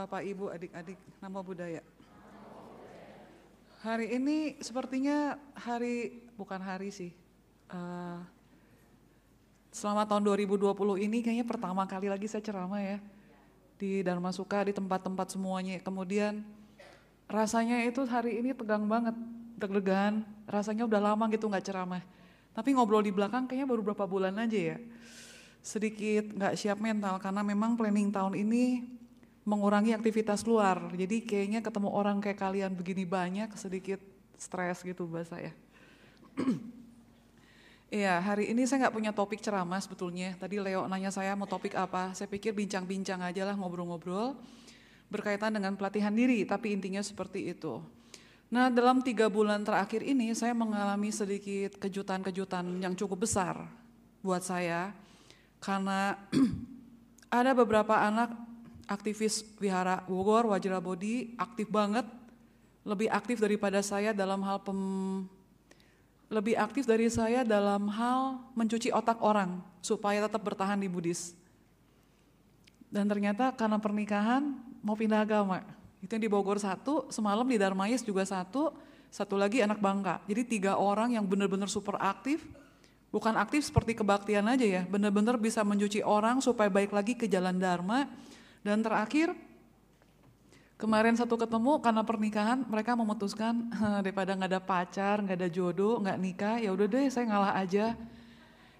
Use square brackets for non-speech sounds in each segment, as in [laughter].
Bapak Ibu adik-adik nama budaya. Hari ini sepertinya hari bukan hari sih. Uh, selama tahun 2020 ini kayaknya pertama kali lagi saya ceramah ya di Dharma Suka di tempat-tempat semuanya. Kemudian rasanya itu hari ini tegang banget, deg-degan. Rasanya udah lama gitu nggak ceramah. Tapi ngobrol di belakang kayaknya baru berapa bulan aja ya. Sedikit nggak siap mental karena memang planning tahun ini mengurangi aktivitas luar. Jadi kayaknya ketemu orang kayak kalian begini banyak sedikit stres gitu bahasa ya. [clears throat] Iya, hari ini saya nggak punya topik ceramah sebetulnya. Tadi Leo nanya saya mau topik apa, saya pikir bincang-bincang aja lah ngobrol-ngobrol berkaitan dengan pelatihan diri, tapi intinya seperti itu. Nah dalam tiga bulan terakhir ini saya mengalami sedikit kejutan-kejutan yang cukup besar buat saya karena [clears throat] ada beberapa anak aktivis Wihara Bogor, Wajrabodi, aktif banget, lebih aktif daripada saya dalam hal pem, lebih aktif dari saya dalam hal mencuci otak orang supaya tetap bertahan di Buddhis. Dan ternyata karena pernikahan mau pindah agama. Itu yang di Bogor satu, semalam di Darmayes juga satu, satu lagi anak Bangka. Jadi tiga orang yang benar-benar super aktif, bukan aktif seperti kebaktian aja ya, benar-benar bisa mencuci orang supaya baik lagi ke jalan Dharma, dan terakhir, kemarin satu ketemu karena pernikahan mereka memutuskan daripada nggak ada pacar, nggak ada jodoh, nggak nikah, ya udah deh saya ngalah aja.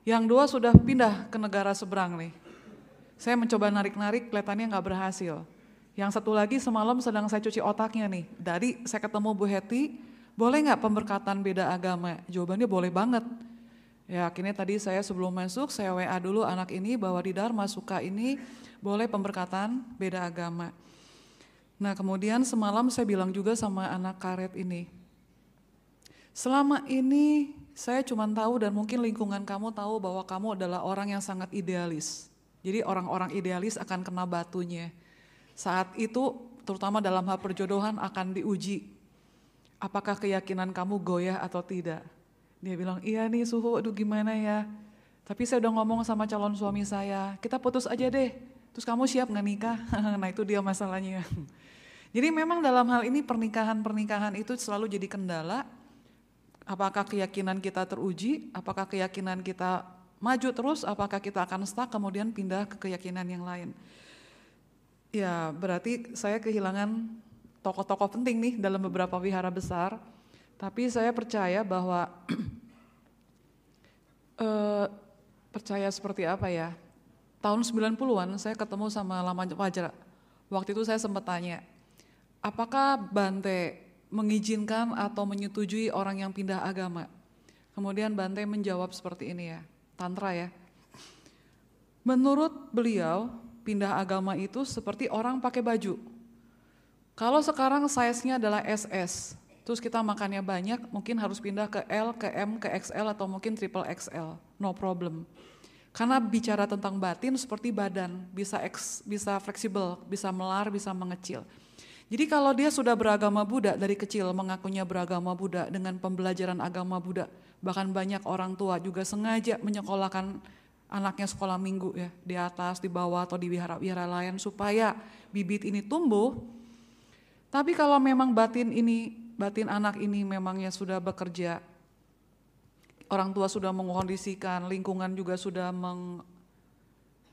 Yang dua sudah pindah ke negara seberang nih. Saya mencoba narik-narik, kelihatannya nggak berhasil. Yang satu lagi semalam sedang saya cuci otaknya nih. Dari saya ketemu Bu Heti, boleh nggak pemberkatan beda agama? Jawabannya boleh banget. Ya akhirnya tadi saya sebelum masuk, saya WA dulu anak ini bahwa di Dharma suka ini boleh pemberkatan beda agama. Nah kemudian semalam saya bilang juga sama anak karet ini, selama ini saya cuma tahu dan mungkin lingkungan kamu tahu bahwa kamu adalah orang yang sangat idealis. Jadi orang-orang idealis akan kena batunya. Saat itu terutama dalam hal perjodohan akan diuji. Apakah keyakinan kamu goyah atau tidak? Dia bilang, iya nih suhu, aduh gimana ya. Tapi saya udah ngomong sama calon suami saya, kita putus aja deh. Terus kamu siap nggak nikah? [laughs] nah itu dia masalahnya. Jadi memang dalam hal ini pernikahan-pernikahan itu selalu jadi kendala. Apakah keyakinan kita teruji? Apakah keyakinan kita maju terus? Apakah kita akan stuck kemudian pindah ke keyakinan yang lain? Ya berarti saya kehilangan tokoh-tokoh penting nih dalam beberapa wihara besar. Tapi saya percaya bahwa uh, [clears throat] percaya seperti apa ya? tahun 90-an saya ketemu sama Lama Wajra. Waktu itu saya sempat tanya, apakah Bante mengizinkan atau menyetujui orang yang pindah agama? Kemudian Bante menjawab seperti ini ya, Tantra ya. Menurut beliau, pindah agama itu seperti orang pakai baju. Kalau sekarang size-nya adalah SS, terus kita makannya banyak, mungkin harus pindah ke L, ke M, ke XL atau mungkin triple XL, no problem. Karena bicara tentang batin seperti badan, bisa eks, bisa fleksibel, bisa melar, bisa mengecil. Jadi kalau dia sudah beragama Buddha dari kecil mengakunya beragama Buddha dengan pembelajaran agama Buddha, bahkan banyak orang tua juga sengaja menyekolahkan anaknya sekolah minggu ya di atas, di bawah atau di wihara-wihara lain supaya bibit ini tumbuh. Tapi kalau memang batin ini, batin anak ini memangnya sudah bekerja orang tua sudah mengkondisikan, lingkungan juga sudah meng,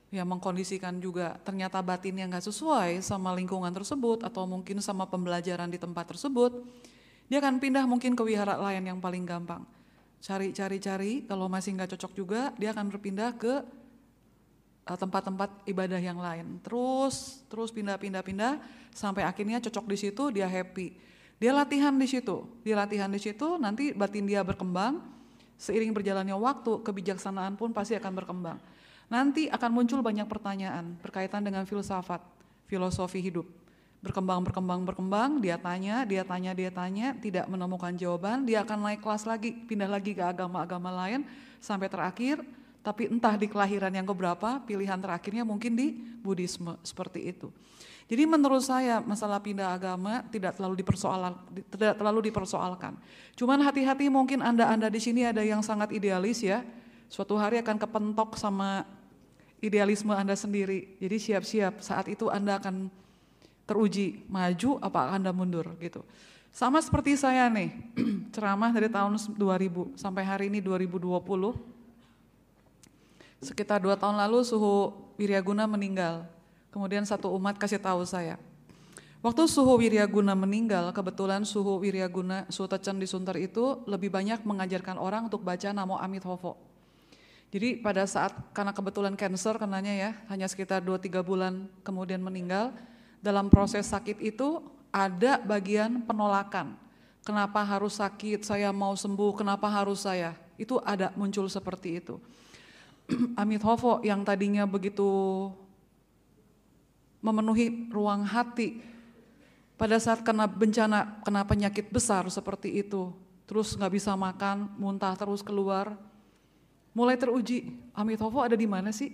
ya mengkondisikan juga ternyata batinnya nggak sesuai sama lingkungan tersebut atau mungkin sama pembelajaran di tempat tersebut, dia akan pindah mungkin ke wihara lain yang paling gampang. Cari-cari-cari, kalau masih nggak cocok juga, dia akan berpindah ke eh, tempat-tempat ibadah yang lain. Terus, terus pindah-pindah-pindah sampai akhirnya cocok di situ, dia happy. Dia latihan di situ, dia latihan di situ, nanti batin dia berkembang, Seiring berjalannya waktu, kebijaksanaan pun pasti akan berkembang. Nanti akan muncul banyak pertanyaan berkaitan dengan filsafat, filosofi hidup. Berkembang, berkembang, berkembang, dia tanya, dia tanya, dia tanya, tidak menemukan jawaban, dia akan naik kelas lagi, pindah lagi ke agama-agama lain, sampai terakhir, tapi entah di kelahiran yang keberapa, pilihan terakhirnya mungkin di Buddhisme, seperti itu. Jadi menurut saya masalah pindah agama tidak terlalu dipersoalkan, tidak terlalu dipersoalkan. Cuman hati-hati mungkin anda-anda di sini ada yang sangat idealis ya, suatu hari akan kepentok sama idealisme Anda sendiri. Jadi siap-siap saat itu Anda akan teruji maju apa Anda mundur gitu. Sama seperti saya nih, [clears throat] ceramah dari tahun 2000 sampai hari ini 2020. Sekitar dua tahun lalu suhu Wiryaguna meninggal. Kemudian satu umat kasih tahu saya. Waktu suhu Wiryaguna meninggal, kebetulan suhu Wiryaguna, suhu di Sunter itu lebih banyak mengajarkan orang untuk baca Namo Amitabha. Jadi pada saat, karena kebetulan cancer kenanya ya, hanya sekitar 2-3 bulan kemudian meninggal, dalam proses sakit itu ada bagian penolakan. Kenapa harus sakit, saya mau sembuh, kenapa harus saya? Itu ada muncul seperti itu. [clears throat] Amit Hovo yang tadinya begitu memenuhi ruang hati pada saat kena bencana, kena penyakit besar seperti itu, terus nggak bisa makan, muntah terus keluar, mulai teruji, Amit Hovo ada di mana sih?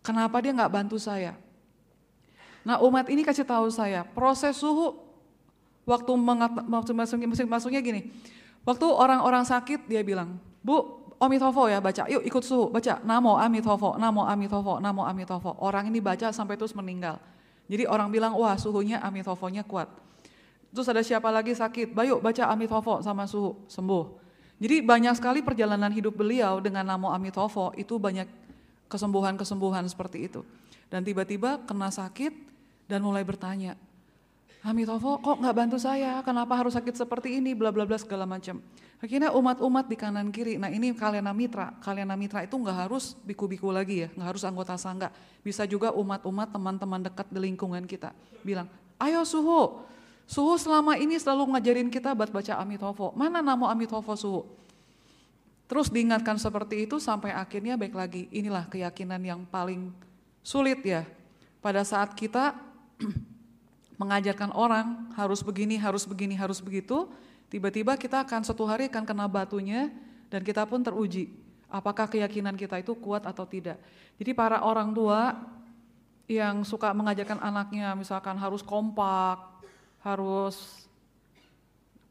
Kenapa dia nggak bantu saya? Nah umat ini kasih tahu saya, proses suhu waktu maksud masuknya, masuknya gini, waktu orang-orang sakit dia bilang, Bu, Amitabha ya baca, yuk ikut suhu, baca Namo Amitabha, Namo Amitabha, Namo Amitabha. Orang ini baca sampai terus meninggal. Jadi orang bilang, wah suhunya Amitabha-nya kuat. Terus ada siapa lagi sakit, bayu baca Amitabha sama suhu, sembuh. Jadi banyak sekali perjalanan hidup beliau dengan Namo Amitabha itu banyak kesembuhan-kesembuhan seperti itu. Dan tiba-tiba kena sakit, dan mulai bertanya, Amitabha kok nggak bantu saya, kenapa harus sakit seperti ini, bla bla bla segala macam. Akhirnya umat-umat di kanan kiri, nah ini kalian mitra, kalian mitra itu nggak harus biku-biku lagi ya, nggak harus anggota sangga, bisa juga umat-umat teman-teman dekat di lingkungan kita bilang, ayo suhu, suhu selama ini selalu ngajarin kita buat baca Amitabha, mana nama Amitabha suhu? Terus diingatkan seperti itu sampai akhirnya baik lagi, inilah keyakinan yang paling sulit ya, pada saat kita [clears throat] mengajarkan orang harus begini, harus begini, harus begitu, tiba-tiba kita akan suatu hari akan kena batunya dan kita pun teruji apakah keyakinan kita itu kuat atau tidak. Jadi para orang tua yang suka mengajarkan anaknya misalkan harus kompak, harus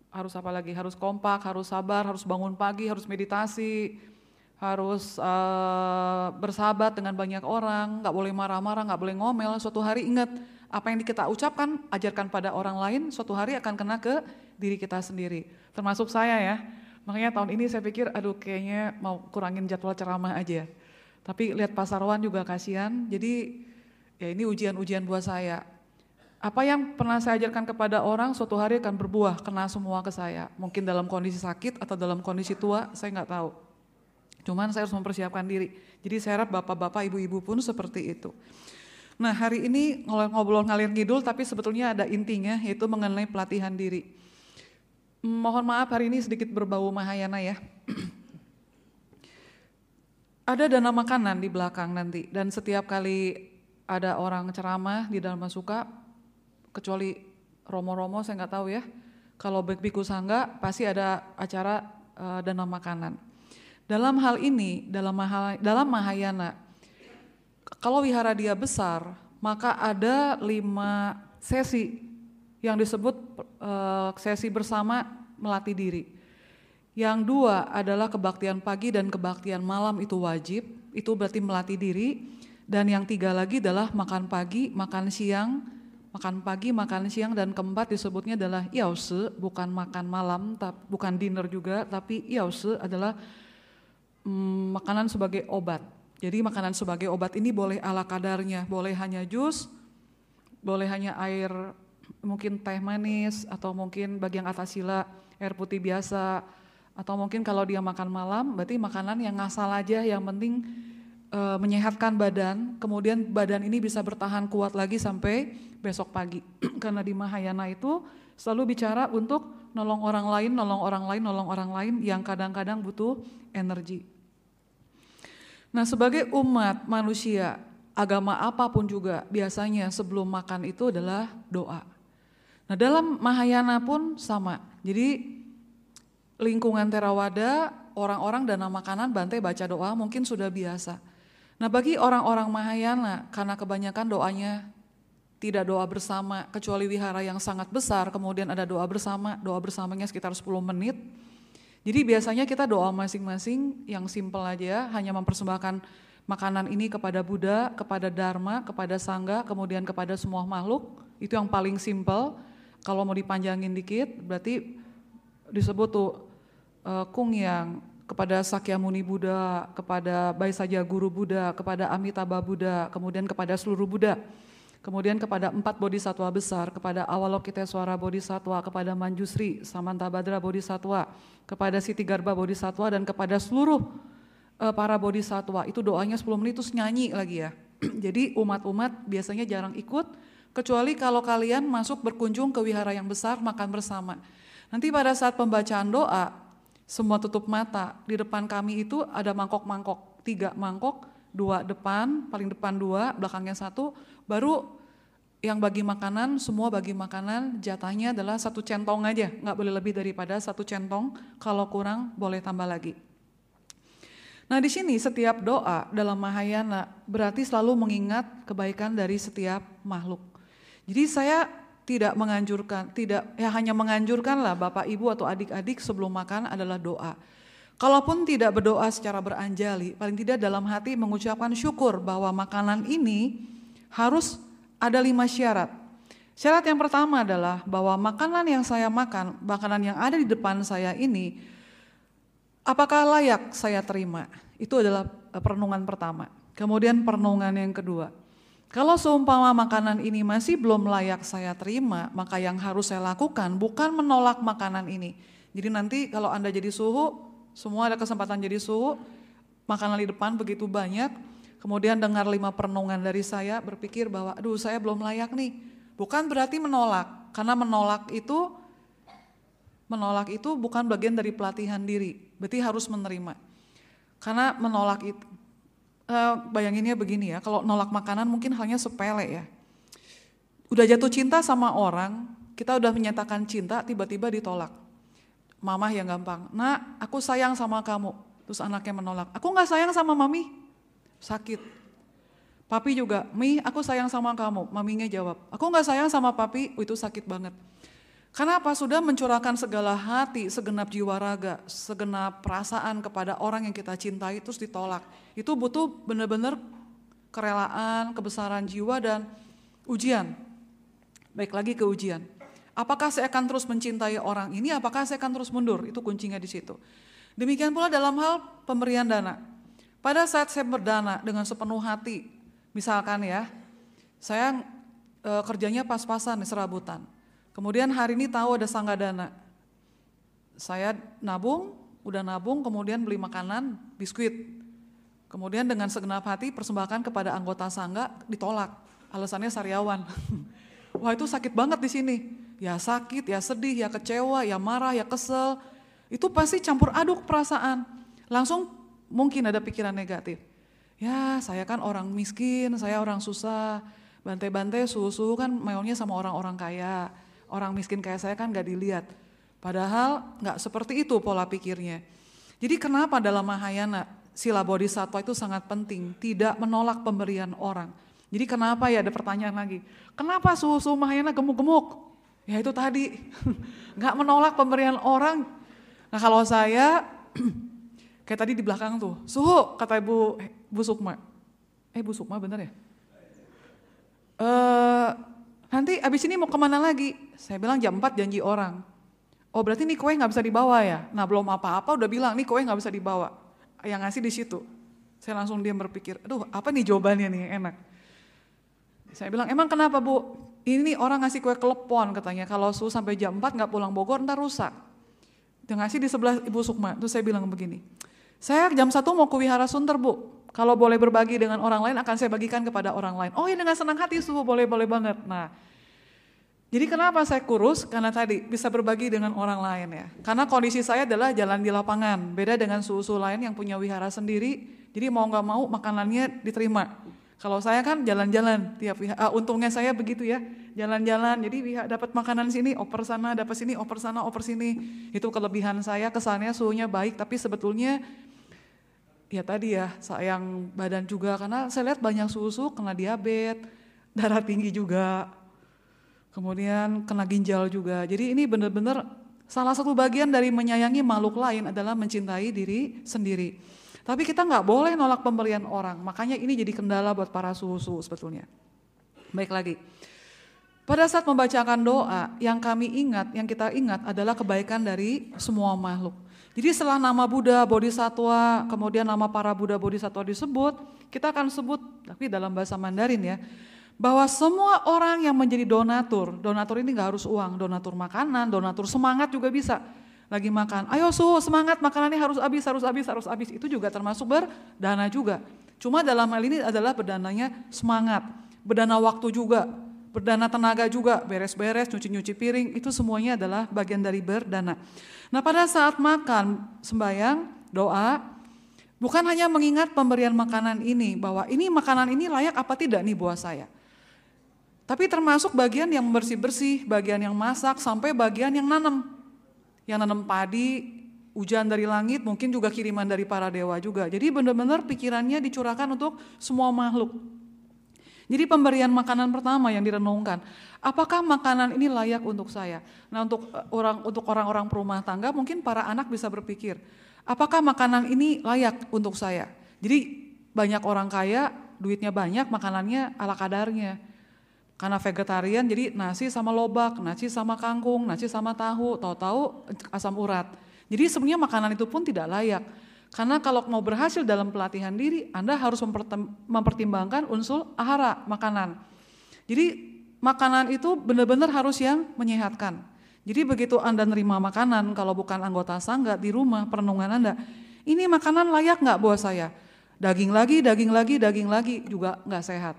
harus apa lagi? Harus kompak, harus sabar, harus bangun pagi, harus meditasi, harus uh, bersahabat dengan banyak orang, nggak boleh marah-marah, nggak boleh ngomel. Suatu hari ingat apa yang kita ucapkan, ajarkan pada orang lain, suatu hari akan kena ke diri kita sendiri. Termasuk saya ya. Makanya tahun ini saya pikir, aduh kayaknya mau kurangin jadwal ceramah aja. Tapi lihat Pasarwan juga kasihan, jadi ya ini ujian-ujian buat saya. Apa yang pernah saya ajarkan kepada orang suatu hari akan berbuah, kena semua ke saya. Mungkin dalam kondisi sakit atau dalam kondisi tua, saya nggak tahu. Cuman saya harus mempersiapkan diri. Jadi saya harap bapak-bapak, ibu-ibu pun seperti itu. Nah hari ini ngobrol ngalir ngidul tapi sebetulnya ada intinya yaitu mengenai pelatihan diri. Mohon maaf hari ini sedikit berbau Mahayana ya. [clears throat] ada dana makanan di belakang nanti dan setiap kali ada orang ceramah di dalam masuka kecuali romo-romo saya nggak tahu ya. Kalau biku sangga pasti ada acara uh, dana makanan. Dalam hal ini dalam dalam Mahayana kalau wihara dia besar, maka ada lima sesi yang disebut uh, sesi bersama melatih diri. Yang dua adalah kebaktian pagi dan kebaktian malam itu wajib, itu berarti melatih diri. Dan yang tiga lagi adalah makan pagi, makan siang, makan pagi, makan siang, dan keempat disebutnya adalah yause, bukan makan malam, bukan dinner juga, tapi yause adalah mm, makanan sebagai obat. Jadi makanan sebagai obat ini boleh ala kadarnya, boleh hanya jus, boleh hanya air mungkin teh manis atau mungkin bagian atas sila air putih biasa. Atau mungkin kalau dia makan malam berarti makanan yang ngasal aja yang penting e, menyehatkan badan. Kemudian badan ini bisa bertahan kuat lagi sampai besok pagi. [clears throat] Karena di Mahayana itu selalu bicara untuk nolong orang lain, nolong orang lain, nolong orang lain yang kadang-kadang butuh energi. Nah, sebagai umat manusia, agama apa pun juga biasanya sebelum makan itu adalah doa. Nah, dalam Mahayana pun sama. Jadi lingkungan Terawada, orang-orang dana makanan bantai baca doa mungkin sudah biasa. Nah, bagi orang-orang Mahayana karena kebanyakan doanya tidak doa bersama kecuali wihara yang sangat besar, kemudian ada doa bersama, doa bersamanya sekitar 10 menit jadi biasanya kita doa masing-masing yang simple aja, hanya mempersembahkan makanan ini kepada Buddha, kepada Dharma, kepada Sangga, kemudian kepada semua makhluk. Itu yang paling simple. Kalau mau dipanjangin dikit, berarti disebut tuh uh, kung yang kepada Sakyamuni Buddha, kepada Baisaja Guru Buddha, kepada Amitabha Buddha, kemudian kepada seluruh Buddha. Kemudian kepada empat bodhisatwa besar, kepada Awalokiteswara Bodhisatwa, kepada Manjusri, Samantabhadra Bodhisatwa, kepada Siti Garba Bodhisatwa, dan kepada seluruh uh, para bodhisatwa. Itu doanya 10 menit terus nyanyi lagi ya. [clears throat] Jadi umat-umat biasanya jarang ikut, kecuali kalau kalian masuk berkunjung ke wihara yang besar, makan bersama. Nanti pada saat pembacaan doa, semua tutup mata. Di depan kami itu ada mangkok-mangkok, tiga mangkok, dua depan, paling depan dua, belakangnya satu, baru yang bagi makanan, semua bagi makanan, jatahnya adalah satu centong aja, nggak boleh lebih daripada satu centong, kalau kurang boleh tambah lagi. Nah di sini setiap doa dalam Mahayana berarti selalu mengingat kebaikan dari setiap makhluk. Jadi saya tidak menganjurkan, tidak ya hanya menganjurkan lah Bapak Ibu atau adik-adik sebelum makan adalah doa. Kalaupun tidak berdoa secara beranjali, paling tidak dalam hati mengucapkan syukur bahwa makanan ini harus ada lima syarat. Syarat yang pertama adalah bahwa makanan yang saya makan, makanan yang ada di depan saya ini, apakah layak saya terima? Itu adalah eh, perenungan pertama. Kemudian perenungan yang kedua, kalau seumpama makanan ini masih belum layak saya terima, maka yang harus saya lakukan bukan menolak makanan ini. Jadi nanti kalau Anda jadi suhu, semua ada kesempatan jadi suhu, makanan di depan begitu banyak, kemudian dengar lima perenungan dari saya, berpikir bahwa aduh saya belum layak nih. Bukan berarti menolak, karena menolak itu menolak itu bukan bagian dari pelatihan diri, berarti harus menerima. Karena menolak itu, uh, bayanginnya begini ya, kalau nolak makanan mungkin hanya sepele ya. Udah jatuh cinta sama orang, kita udah menyatakan cinta, tiba-tiba ditolak Mamah yang gampang, nak aku sayang sama kamu. Terus anaknya menolak, aku gak sayang sama mami, sakit. Papi juga, Mi aku sayang sama kamu. Maminya jawab, aku gak sayang sama papi, itu sakit banget. Karena apa? Sudah mencurahkan segala hati, segenap jiwa raga, segenap perasaan kepada orang yang kita cintai terus ditolak. Itu butuh benar-benar kerelaan, kebesaran jiwa dan ujian. Baik lagi ke ujian. Apakah saya akan terus mencintai orang ini? Apakah saya akan terus mundur? Itu kuncinya di situ. Demikian pula dalam hal pemberian dana. Pada saat saya berdana dengan sepenuh hati, misalkan ya, saya e, kerjanya pas-pasan serabutan. Kemudian hari ini tahu ada sangga dana. Saya nabung, udah nabung, kemudian beli makanan, biskuit. Kemudian dengan segenap hati persembahkan kepada anggota sangga ditolak. Alasannya sariawan. [laughs] Wah itu sakit banget di sini ya sakit, ya sedih, ya kecewa, ya marah, ya kesel. Itu pasti campur aduk perasaan. Langsung mungkin ada pikiran negatif. Ya saya kan orang miskin, saya orang susah. Bantai-bantai susu kan maunya sama orang-orang kaya. Orang miskin kayak saya kan gak dilihat. Padahal gak seperti itu pola pikirnya. Jadi kenapa dalam Mahayana sila bodhisattva itu sangat penting. Tidak menolak pemberian orang. Jadi kenapa ya ada pertanyaan lagi. Kenapa susu Mahayana gemuk-gemuk? Ya itu tadi, [laughs] nggak menolak pemberian orang. Nah kalau saya, [clears throat] kayak tadi di belakang tuh, suhu kata Ibu Bu Sukma. Eh Bu Sukma bener ya? Uh, nanti abis ini mau ke mana lagi? Saya bilang jam 4 janji orang. Oh berarti nih kue nggak bisa dibawa ya? Nah belum apa-apa udah bilang nih kue nggak bisa dibawa. Yang ngasih di situ. Saya langsung diam berpikir, aduh apa nih jawabannya nih enak. Saya bilang, emang kenapa bu? Ini orang ngasih kue kelepon katanya, kalau suhu sampai jam 4 nggak pulang Bogor ntar rusak. Dia ngasih di sebelah Ibu Sukma, terus saya bilang begini, saya jam satu mau ke Wihara Sunter bu, kalau boleh berbagi dengan orang lain akan saya bagikan kepada orang lain. Oh ya dengan senang hati suhu boleh-boleh banget. Nah jadi kenapa saya kurus? Karena tadi bisa berbagi dengan orang lain ya. Karena kondisi saya adalah jalan di lapangan, beda dengan susu lain yang punya wihara sendiri. Jadi mau nggak mau makanannya diterima. Kalau saya kan jalan-jalan tiap pihak. Uh, untungnya saya begitu ya, jalan-jalan. Jadi pihak dapat makanan sini, oper sana, dapat sini, oper sana, oper sini. Itu kelebihan saya. Kesannya suhunya baik, tapi sebetulnya ya tadi ya sayang badan juga karena saya lihat banyak susu kena diabetes, [laughs] darah tinggi juga, kemudian kena ginjal juga. Jadi ini benar-benar salah satu bagian dari menyayangi makhluk lain adalah mencintai diri sendiri. Tapi kita nggak boleh nolak pemberian orang. Makanya ini jadi kendala buat para suhu-suhu sebetulnya. Baik lagi. Pada saat membacakan doa, yang kami ingat, yang kita ingat adalah kebaikan dari semua makhluk. Jadi setelah nama Buddha, Bodhisatwa, kemudian nama para Buddha, Bodhisatwa disebut, kita akan sebut, tapi dalam bahasa Mandarin ya, bahwa semua orang yang menjadi donatur, donatur ini nggak harus uang, donatur makanan, donatur semangat juga bisa. Lagi makan, ayo su semangat makanannya harus habis, harus habis, harus habis. Itu juga termasuk berdana juga. Cuma dalam hal ini adalah berdananya semangat, berdana waktu juga, berdana tenaga juga, beres-beres, nyuci-nyuci piring, itu semuanya adalah bagian dari berdana. Nah pada saat makan, sembayang, doa, bukan hanya mengingat pemberian makanan ini, bahwa ini makanan ini layak apa tidak nih buat saya. Tapi termasuk bagian yang bersih-bersih, bagian yang masak, sampai bagian yang nanam. Yang nanam padi, hujan dari langit, mungkin juga kiriman dari para dewa juga. Jadi benar-benar pikirannya dicurahkan untuk semua makhluk. Jadi pemberian makanan pertama yang direnungkan, apakah makanan ini layak untuk saya? Nah, untuk eh, orang untuk orang-orang perumah tangga mungkin para anak bisa berpikir, apakah makanan ini layak untuk saya? Jadi banyak orang kaya, duitnya banyak, makanannya ala kadarnya. Karena vegetarian jadi nasi sama lobak, nasi sama kangkung, nasi sama tahu, tahu-tahu asam urat. Jadi sebenarnya makanan itu pun tidak layak. Karena kalau mau berhasil dalam pelatihan diri, Anda harus mempertimbangkan unsur ahara, makanan. Jadi makanan itu benar-benar harus yang menyehatkan. Jadi begitu Anda nerima makanan, kalau bukan anggota sangga di rumah, perenungan Anda, ini makanan layak nggak buat saya? Daging lagi, daging lagi, daging lagi juga nggak sehat.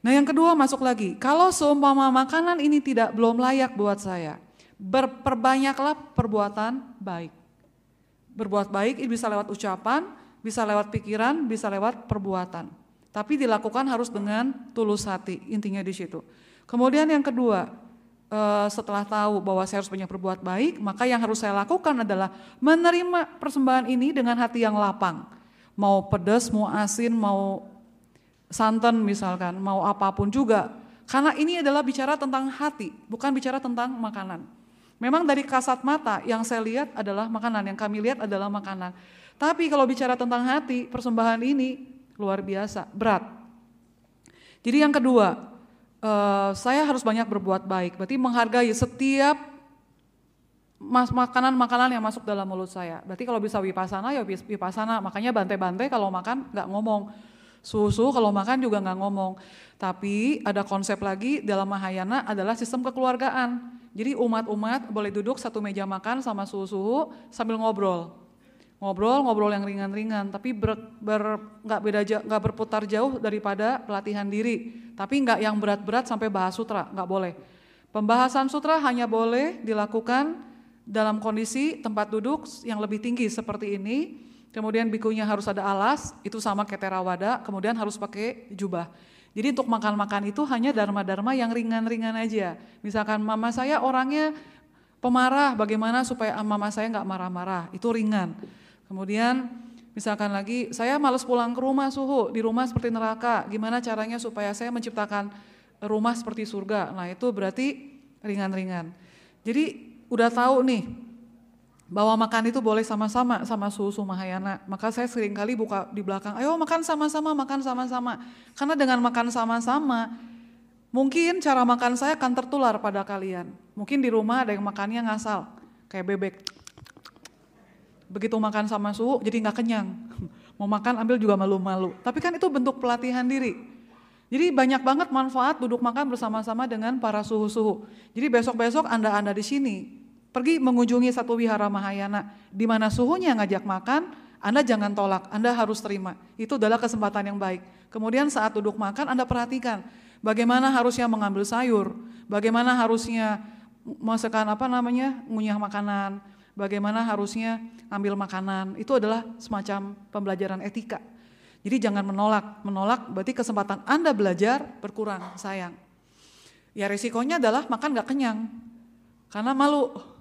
Nah yang kedua masuk lagi, kalau seumpama makanan ini tidak belum layak buat saya, berperbanyaklah perbuatan baik. Berbuat baik itu bisa lewat ucapan, bisa lewat pikiran, bisa lewat perbuatan. Tapi dilakukan harus dengan tulus hati, intinya di situ. Kemudian yang kedua, eh, setelah tahu bahwa saya harus banyak berbuat baik, maka yang harus saya lakukan adalah menerima persembahan ini dengan hati yang lapang. Mau pedas, mau asin, mau santan misalkan, mau apa pun juga. Karena ini adalah bicara tentang hati, bukan bicara tentang makanan. Memang dari kasat mata yang saya lihat adalah makanan, yang kami lihat adalah makanan. Tapi kalau bicara tentang hati, persembahan ini luar biasa, berat. Jadi yang kedua, uh, saya harus banyak berbuat baik. Berarti menghargai setiap makanan-makanan yang masuk dalam mulut saya. Berarti kalau bisa wipasana ya wipasana. Makanya bantai-bantai kalau makan nggak ngomong. Susu kalau makan juga nggak ngomong. Tapi ada konsep lagi dalam Mahayana adalah sistem kekeluargaan. Jadi umat-umat boleh duduk satu meja makan sama suhu-suhu sambil ngobrol. Ngobrol, ngobrol yang ringan-ringan, tapi ber, ber, gak, beda, gak berputar jauh daripada pelatihan diri. Tapi nggak yang berat-berat sampai bahas sutra, nggak boleh. Pembahasan sutra hanya boleh dilakukan dalam kondisi tempat duduk yang lebih tinggi seperti ini, kemudian bikunya harus ada alas, itu sama keterawada, kemudian harus pakai jubah. Jadi untuk makan-makan itu hanya dharma-dharma yang ringan-ringan aja. Misalkan mama saya orangnya pemarah, bagaimana supaya mama saya nggak marah-marah, itu ringan. Kemudian misalkan lagi saya males pulang ke rumah suhu, di rumah seperti neraka, gimana caranya supaya saya menciptakan rumah seperti surga. Nah itu berarti ringan-ringan. Jadi udah tahu nih bahwa makan itu boleh sama-sama sama susu Mahayana. Maka saya sering kali buka di belakang, ayo makan sama-sama, makan sama-sama. Karena dengan makan sama-sama, mungkin cara makan saya akan tertular pada kalian. Mungkin di rumah ada yang makannya ngasal, kayak bebek. Begitu makan sama suhu, jadi nggak kenyang. [laughs] Mau makan ambil juga malu-malu. Tapi kan itu bentuk pelatihan diri. Jadi banyak banget manfaat duduk makan bersama-sama dengan para suhu-suhu. Jadi besok-besok Anda-Anda di sini pergi mengunjungi satu wihara Mahayana di mana suhunya ngajak makan, Anda jangan tolak, Anda harus terima. Itu adalah kesempatan yang baik. Kemudian saat duduk makan Anda perhatikan bagaimana harusnya mengambil sayur, bagaimana harusnya masakan apa namanya, ngunyah makanan, bagaimana harusnya ambil makanan. Itu adalah semacam pembelajaran etika. Jadi jangan menolak, menolak berarti kesempatan Anda belajar berkurang, sayang. Ya resikonya adalah makan gak kenyang, karena malu.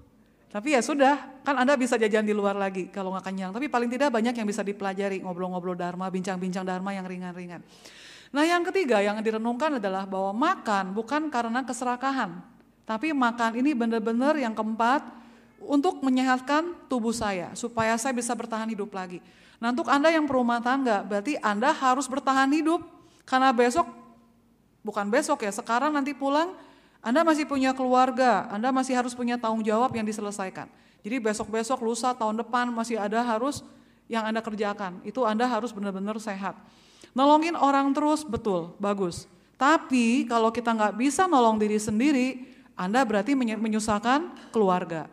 Tapi ya sudah, kan Anda bisa jajan di luar lagi kalau nggak kenyang. Tapi paling tidak banyak yang bisa dipelajari, ngobrol-ngobrol dharma, bincang-bincang dharma yang ringan-ringan. Nah yang ketiga yang direnungkan adalah bahwa makan bukan karena keserakahan. Tapi makan ini benar-benar yang keempat untuk menyehatkan tubuh saya supaya saya bisa bertahan hidup lagi. Nah untuk Anda yang berumah tangga, berarti Anda harus bertahan hidup. Karena besok, bukan besok ya, sekarang nanti pulang, Anda masih punya keluarga, Anda masih harus punya tanggung jawab yang diselesaikan. Jadi besok-besok, lusa, tahun depan masih ada harus yang Anda kerjakan. Itu Anda harus benar-benar sehat. Nolongin orang terus, betul, bagus. Tapi kalau kita nggak bisa nolong diri sendiri, Anda berarti menyusahkan keluarga.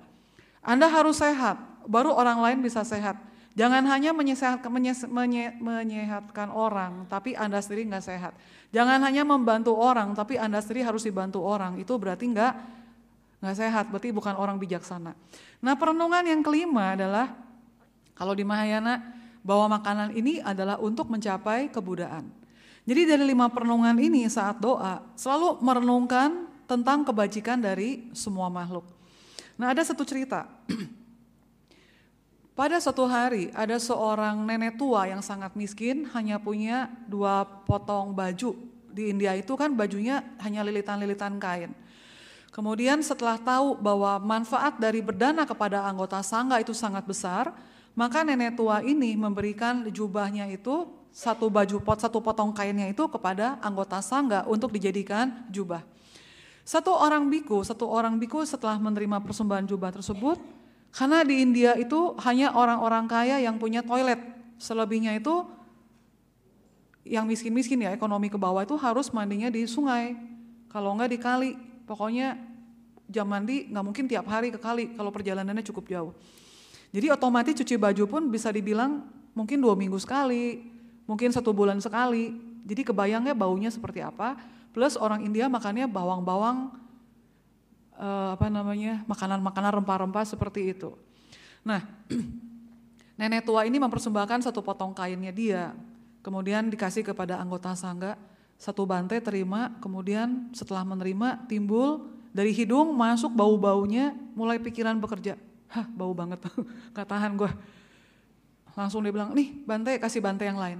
Anda harus sehat, baru orang lain bisa sehat. Jangan hanya menyehatkan, menye, menyehatkan orang, tapi Anda sendiri nggak sehat. Jangan hanya membantu orang, tapi Anda sendiri harus dibantu orang. Itu berarti nggak nggak sehat, berarti bukan orang bijaksana. Nah perenungan yang kelima adalah kalau di Mahayana bahwa makanan ini adalah untuk mencapai kebudaan. Jadi dari lima perenungan ini saat doa selalu merenungkan tentang kebajikan dari semua makhluk. Nah ada satu cerita. [clears throat] Pada suatu hari ada seorang nenek tua yang sangat miskin hanya punya dua potong baju. Di India itu kan bajunya hanya lilitan-lilitan kain. Kemudian setelah tahu bahwa manfaat dari berdana kepada anggota sangga itu sangat besar, maka nenek tua ini memberikan jubahnya itu satu baju pot satu potong kainnya itu kepada anggota sangga untuk dijadikan jubah. Satu orang biku, satu orang biku setelah menerima persembahan jubah tersebut, karena di India itu hanya orang-orang kaya yang punya toilet, selebihnya itu yang miskin-miskin ya ekonomi ke bawah itu harus mandinya di sungai, kalau enggak di kali. Pokoknya jam mandi nggak mungkin tiap hari ke kali kalau perjalanannya cukup jauh. Jadi otomatis cuci baju pun bisa dibilang mungkin dua minggu sekali, mungkin satu bulan sekali. Jadi kebayangnya baunya seperti apa. Plus orang India makannya bawang-bawang uh, apa namanya makanan-makanan rempah-rempah seperti itu. Nah, [clears throat] nenek tua ini mempersembahkan satu potong kainnya dia, kemudian dikasih kepada anggota sangga satu bantai terima, kemudian setelah menerima timbul dari hidung masuk bau-baunya, mulai pikiran bekerja. Hah, bau banget, [laughs] gak tahan gue. Langsung dia bilang, nih bantai kasih bantai yang lain.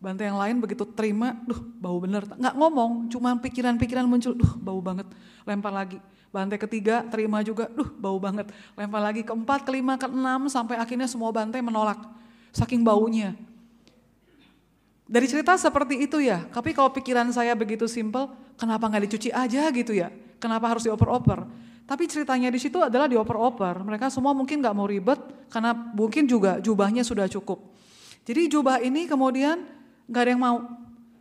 Bantai yang lain begitu terima, duh bau bener. Nggak ngomong, cuma pikiran-pikiran muncul, duh bau banget. Lempar lagi. Bantai ketiga terima juga, duh bau banget. Lempar lagi keempat, kelima, keenam, sampai akhirnya semua bantai menolak. Saking baunya. Dari cerita seperti itu ya, tapi kalau pikiran saya begitu simpel, kenapa nggak dicuci aja gitu ya? Kenapa harus dioper-oper? Tapi ceritanya di situ adalah dioper-oper. Mereka semua mungkin nggak mau ribet karena mungkin juga jubahnya sudah cukup. Jadi jubah ini kemudian nggak ada yang mau.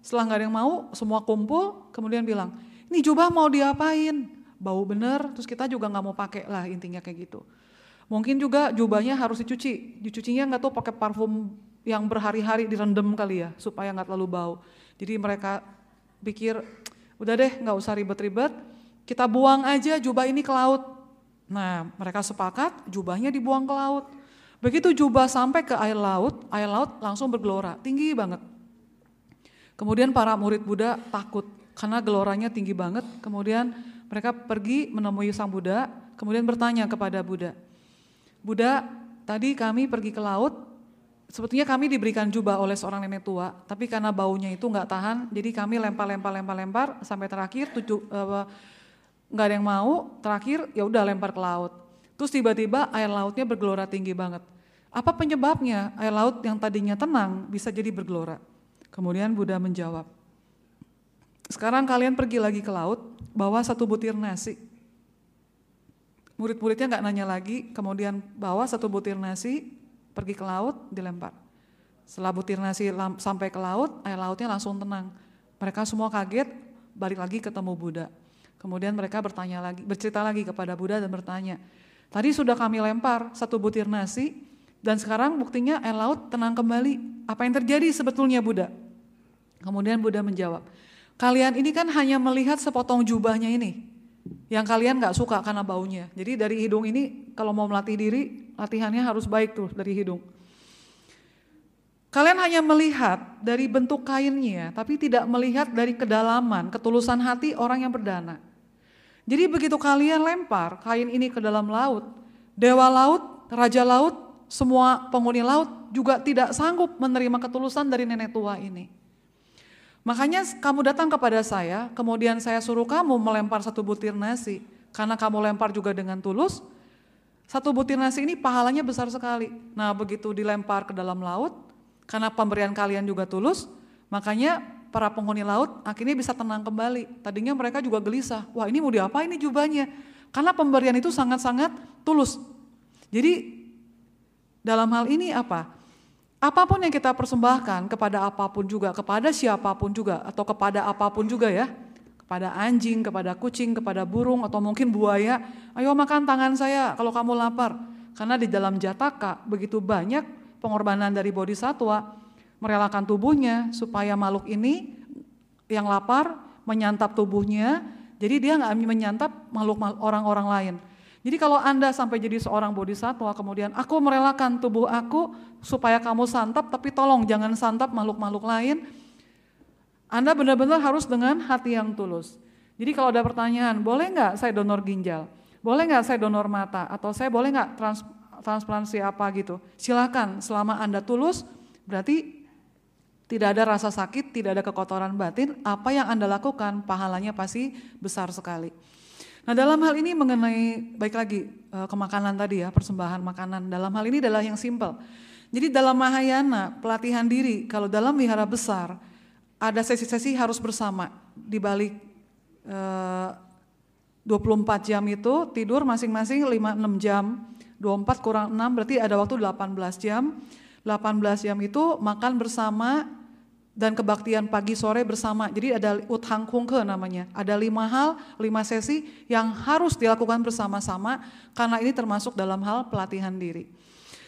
Setelah nggak ada yang mau, semua kumpul, kemudian bilang, ini jubah mau diapain? Bau bener, terus kita juga nggak mau pakai lah intinya kayak gitu. Mungkin juga jubahnya harus dicuci, dicucinya nggak tuh pakai parfum yang berhari-hari direndam kali ya, supaya nggak terlalu bau. Jadi mereka pikir, udah deh nggak usah ribet-ribet, kita buang aja jubah ini ke laut. Nah mereka sepakat jubahnya dibuang ke laut. Begitu jubah sampai ke air laut, air laut langsung bergelora, tinggi banget. Kemudian para murid Buddha takut karena geloranya tinggi banget. Kemudian mereka pergi menemui sang Buddha, kemudian bertanya kepada Buddha, Buddha, tadi kami pergi ke laut, sebetulnya kami diberikan jubah oleh seorang nenek tua, tapi karena baunya itu nggak tahan, jadi kami lempar-lempar-lempar-lempar sampai terakhir tujuh nggak ada yang mau, terakhir ya udah lempar ke laut. Terus tiba-tiba air lautnya bergelora tinggi banget. Apa penyebabnya air laut yang tadinya tenang bisa jadi bergelora? Kemudian Buddha menjawab, sekarang kalian pergi lagi ke laut, bawa satu butir nasi. Murid-muridnya nggak nanya lagi, kemudian bawa satu butir nasi, pergi ke laut, dilempar. Setelah butir nasi sampai ke laut, air lautnya langsung tenang. Mereka semua kaget, balik lagi ketemu Buddha. Kemudian mereka bertanya lagi, bercerita lagi kepada Buddha dan bertanya, tadi sudah kami lempar satu butir nasi, dan sekarang buktinya air laut tenang kembali. Apa yang terjadi sebetulnya Buddha? Kemudian Buddha menjawab, kalian ini kan hanya melihat sepotong jubahnya ini. Yang kalian gak suka karena baunya. Jadi dari hidung ini kalau mau melatih diri, latihannya harus baik tuh dari hidung. Kalian hanya melihat dari bentuk kainnya, tapi tidak melihat dari kedalaman, ketulusan hati orang yang berdana. Jadi begitu kalian lempar kain ini ke dalam laut, dewa laut, raja laut, semua penghuni laut juga tidak sanggup menerima ketulusan dari nenek tua ini. Makanya kamu datang kepada saya, kemudian saya suruh kamu melempar satu butir nasi, karena kamu lempar juga dengan tulus, satu butir nasi ini pahalanya besar sekali. Nah begitu dilempar ke dalam laut, Karena pemberian kalian juga tulus, makanya para penghuni laut akhirnya bisa tenang kembali. Tadinya mereka juga gelisah, wah ini mau diapa ini jubahnya? Karena pemberian itu sangat-sangat tulus. Jadi dalam hal ini apa? Apa pun yang kita persembahkan kepada apa pun juga, kepada siapa pun juga, atau kepada apa pun juga ya, kepada anjing, kepada kucing, kepada burung, atau mungkin buaya, ayo makan tangan saya kalau kamu lapar. Karena di dalam jataka begitu banyak pengorbanan dari bodhisatwa, merelakan tubuhnya supaya makhluk ini yang lapar menyantap tubuhnya, jadi dia nggak menyantap makhluk orang-orang lain. Jadi kalau Anda sampai jadi seorang bodhisatwa, kemudian aku merelakan tubuh aku supaya kamu santap, tapi tolong jangan santap makhluk-makhluk lain. Anda benar-benar harus dengan hati yang tulus. Jadi kalau ada pertanyaan, boleh nggak saya donor ginjal? Boleh nggak saya donor mata? Atau saya boleh nggak trans, transplantasi apa gitu? Silakan, selama Anda tulus, berarti tidak ada rasa sakit, tidak ada kekotoran batin, apa yang Anda lakukan pahalanya pasti besar sekali. Nah dalam hal ini mengenai, baik lagi eh, ke makanan tadi ya, persembahan makanan. Dalam hal ini adalah yang simple. Jadi dalam Mahayana, pelatihan diri, kalau dalam wihara besar, ada sesi-sesi harus bersama. Di balik eh, 24 jam itu, tidur masing-masing 5-6 jam. 24 kurang 6 berarti ada waktu 18 jam. 18 jam itu makan bersama dan kebaktian pagi sore bersama. Jadi ada uthang kungke namanya. Ada lima hal, lima sesi yang harus dilakukan bersama-sama karena ini termasuk dalam hal pelatihan diri.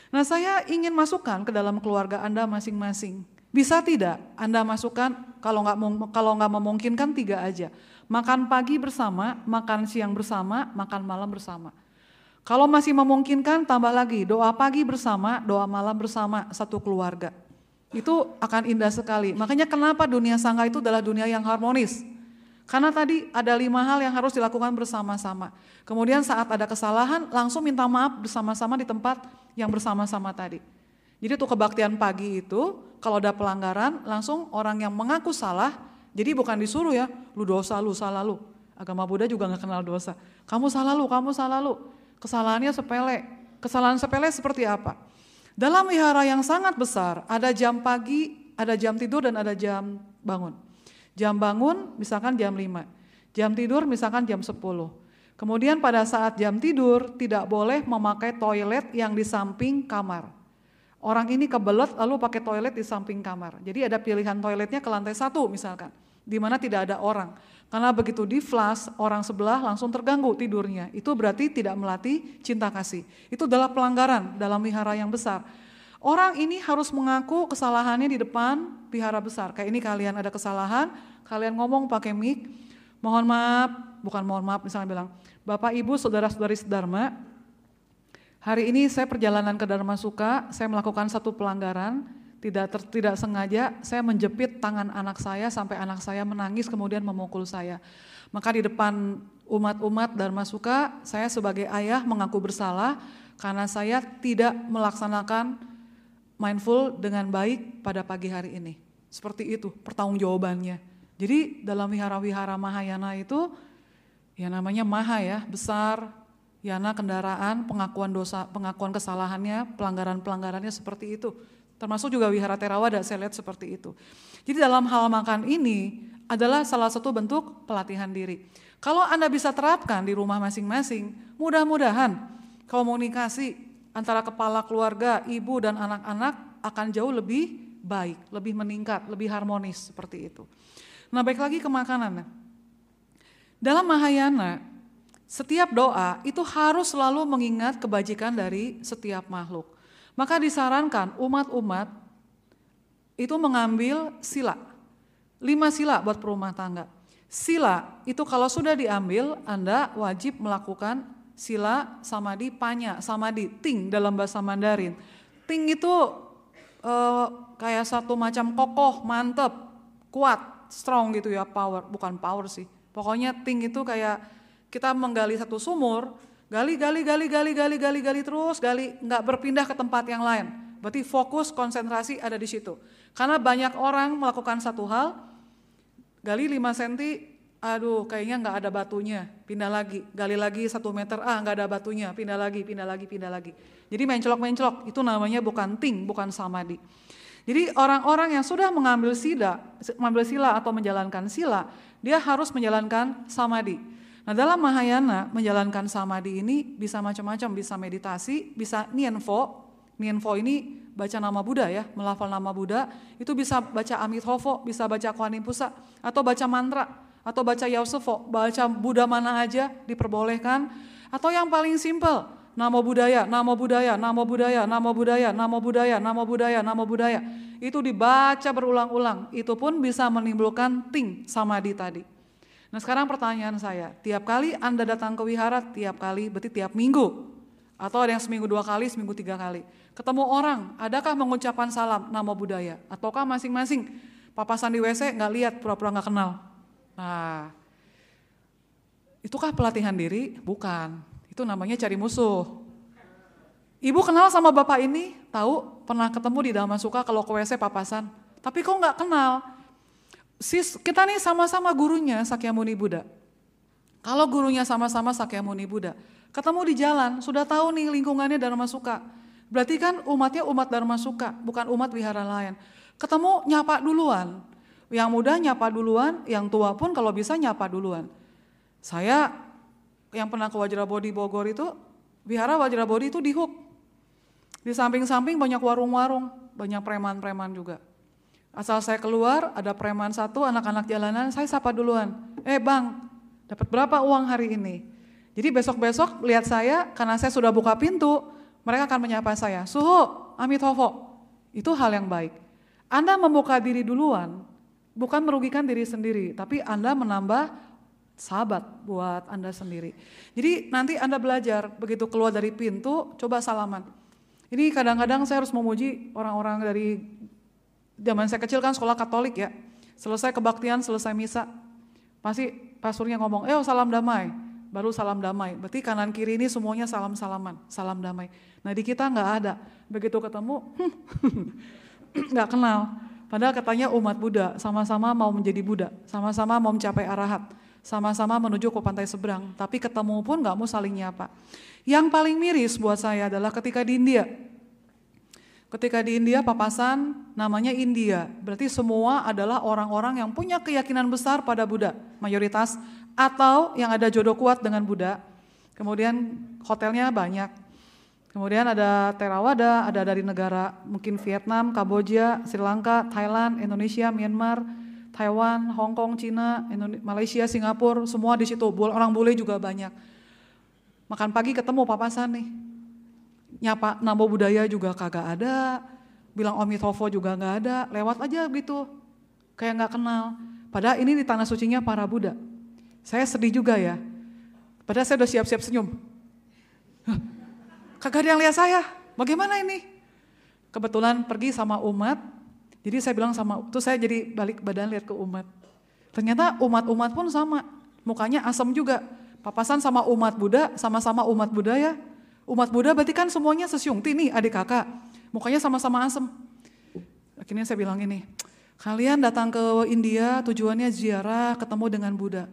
Nah saya ingin masukkan ke dalam keluarga Anda masing-masing. Bisa tidak Anda masukkan kalau nggak kalau nggak memungkinkan tiga aja. Makan pagi bersama, makan siang bersama, makan malam bersama. Kalau masih memungkinkan tambah lagi doa pagi bersama, doa malam bersama satu keluarga. Itu akan indah sekali. Makanya kenapa dunia sangga itu adalah dunia yang harmonis. Karena tadi ada lima hal yang harus dilakukan bersama-sama. Kemudian saat ada kesalahan langsung minta maaf bersama-sama di tempat yang bersama-sama tadi. Jadi tuh kebaktian pagi itu kalau ada pelanggaran langsung orang yang mengaku salah, jadi bukan disuruh ya, lu dosa lu, salah lu. Agama Buddha juga nggak kenal dosa. Kamu salah lu, kamu salah lu. Kesalahannya sepele. Kesalahan sepele seperti apa? Dalam wihara yang sangat besar, ada jam pagi, ada jam tidur dan ada jam bangun. Jam bangun misalkan jam 5, jam tidur misalkan jam 10. Kemudian pada saat jam tidur tidak boleh memakai toilet yang di samping kamar. Orang ini kebelet lalu pakai toilet di samping kamar. Jadi ada pilihan toiletnya ke lantai satu misalkan, di mana tidak ada orang. Karena begitu di flash, orang sebelah langsung terganggu tidurnya. Itu berarti tidak melatih cinta kasih. Itu adalah pelanggaran dalam wihara yang besar. Orang ini harus mengaku kesalahannya di depan wihara besar. Kayak ini kalian ada kesalahan, kalian ngomong pakai mic, mohon maaf, bukan mohon maaf misalnya bilang, Bapak Ibu Saudara-saudari Sedharma, hari ini saya perjalanan ke Dharma Suka, saya melakukan satu pelanggaran, tidak ter, tidak sengaja saya menjepit tangan anak saya sampai anak saya menangis kemudian memukul saya. Maka di depan umat-umat Dharma Suka, saya sebagai ayah mengaku bersalah karena saya tidak melaksanakan mindful dengan baik pada pagi hari ini. Seperti itu pertanggungjawabannya. Jadi dalam wihara-wihara Mahayana itu ya namanya Maha ya, besar, yana kendaraan, pengakuan dosa, pengakuan kesalahannya, pelanggaran-pelanggarannya seperti itu. Termasuk juga wihara Theravada saya lihat seperti itu. Jadi dalam hal makan ini adalah salah satu bentuk pelatihan diri. Kalau Anda bisa terapkan di rumah masing-masing, mudah-mudahan komunikasi antara kepala keluarga, ibu dan anak-anak akan jauh lebih baik, lebih meningkat, lebih harmonis seperti itu. Nah baik lagi ke makanan. Dalam Mahayana, setiap doa itu harus selalu mengingat kebajikan dari setiap makhluk. Maka disarankan umat-umat itu mengambil sila. Lima sila buat perumah tangga. Sila itu kalau sudah diambil, Anda wajib melakukan sila samadhi panya, samadhi, ting dalam bahasa Mandarin. Ting itu eh, kayak satu macam kokoh, mantep, kuat, strong gitu ya, power, bukan power sih. Pokoknya ting itu kayak kita menggali satu sumur, Gali, gali, gali, gali, gali, gali, gali terus, gali, nggak berpindah ke tempat yang lain. Berarti fokus konsentrasi ada di situ. Karena banyak orang melakukan satu hal, gali 5 cm, aduh kayaknya nggak ada batunya, pindah lagi, gali lagi satu meter, ah nggak ada batunya, pindah lagi, pindah lagi, pindah lagi. Jadi mencolok-mencolok, itu namanya bukan ting, bukan samadhi. Jadi orang-orang yang sudah mengambil sila, mengambil sila atau menjalankan sila, dia harus menjalankan samadhi. Nah dalam Mahayana menjalankan samadhi ini bisa macam-macam, bisa meditasi, bisa nienfo. Nienfo ini baca nama Buddha ya, melafal nama Buddha, itu bisa baca Amitabha, bisa baca Kuanim Pusa, atau baca mantra, atau baca Yausefo, baca Buddha mana aja diperbolehkan, atau yang paling simple, Namo budaya, namo budaya, namo budaya, namo budaya, namo budaya, namo budaya, namo budaya. Itu dibaca berulang-ulang. Itu pun bisa menimbulkan ting samadhi tadi. Nah sekarang pertanyaan saya, tiap kali Anda datang ke wihara, tiap kali berarti tiap minggu. Atau ada yang seminggu dua kali, seminggu tiga kali. Ketemu orang, adakah mengucapkan salam namo budaya? Ataukah masing-masing papasan di WC nggak lihat, pura-pura nggak kenal? Nah, itukah pelatihan diri? Bukan. Itu namanya cari musuh. Ibu kenal sama bapak ini, tahu pernah ketemu di dalam suka kalau ke WC papasan. Tapi kok nggak kenal? Sis, kita nih sama-sama gurunya Sakyamuni Buddha. Kalau gurunya sama-sama Sakyamuni Buddha, ketemu di jalan, sudah tahu nih lingkungannya Dharma Suka. Berarti kan umatnya umat Dharma Suka, bukan umat wihara lain. Ketemu nyapa duluan. Yang muda nyapa duluan, yang tua pun kalau bisa nyapa duluan. Saya yang pernah ke Wajrabodi Bogor itu, wihara Wajrabodi itu di Hook. Di samping-samping banyak warung-warung, banyak preman-preman juga. Asal saya keluar, ada preman satu, anak-anak jalanan, saya sapa duluan. Eh bang, dapat berapa uang hari ini? Jadi besok-besok lihat saya, karena saya sudah buka pintu, mereka akan menyapa saya, Suho, Amitabha. Itu hal yang baik. Anda membuka diri duluan, bukan merugikan diri sendiri, tapi Anda menambah sahabat buat Anda sendiri. Jadi nanti Anda belajar, begitu keluar dari pintu, coba salaman. Ini kadang-kadang saya harus memuji orang-orang dari zaman saya kecil kan sekolah Katolik ya. Selesai kebaktian, selesai misa, pasti pastornya ngomong, eh salam damai, baru salam damai. Berarti kanan kiri ini semuanya salam-salaman, salam damai. Nah di kita nggak ada, begitu ketemu, [laughs] nggak kenal. Padahal katanya umat Buddha, sama-sama mau menjadi Buddha, sama-sama mau mencapai arahat sama-sama menuju ke pantai seberang, tapi ketemu pun nggak mau saling nyapa. Yang paling miris buat saya adalah ketika di India. Ketika di India papasan namanya India, berarti semua adalah orang-orang yang punya keyakinan besar pada Buddha, mayoritas, atau yang ada jodoh kuat dengan Buddha. Kemudian hotelnya banyak. Kemudian ada Theravada, ada dari negara mungkin Vietnam, Kamboja, Sri Lanka, Thailand, Indonesia, Myanmar, Taiwan, Hong Kong, Cina, Malaysia, Singapura, semua di situ. Orang bule juga banyak. Makan pagi ketemu papasan nih. Nyapa nama budaya juga kagak ada. Bilang Omitofo juga nggak ada. Lewat aja gitu. Kayak nggak kenal. Padahal ini di tanah sucinya para Buddha. Saya sedih juga ya. Padahal saya udah siap-siap senyum. kagak ada yang lihat saya. Bagaimana ini? Kebetulan pergi sama umat, jadi saya bilang sama, tuh saya jadi balik badan lihat ke umat. Ternyata umat-umat pun sama, mukanya asam juga. Papasan sama umat Buddha, sama-sama umat Buddha ya. Umat Buddha berarti kan semuanya sesyungti nih adik kakak, mukanya sama-sama asam. Akhirnya saya bilang ini, kalian datang ke India tujuannya ziarah ketemu dengan Buddha.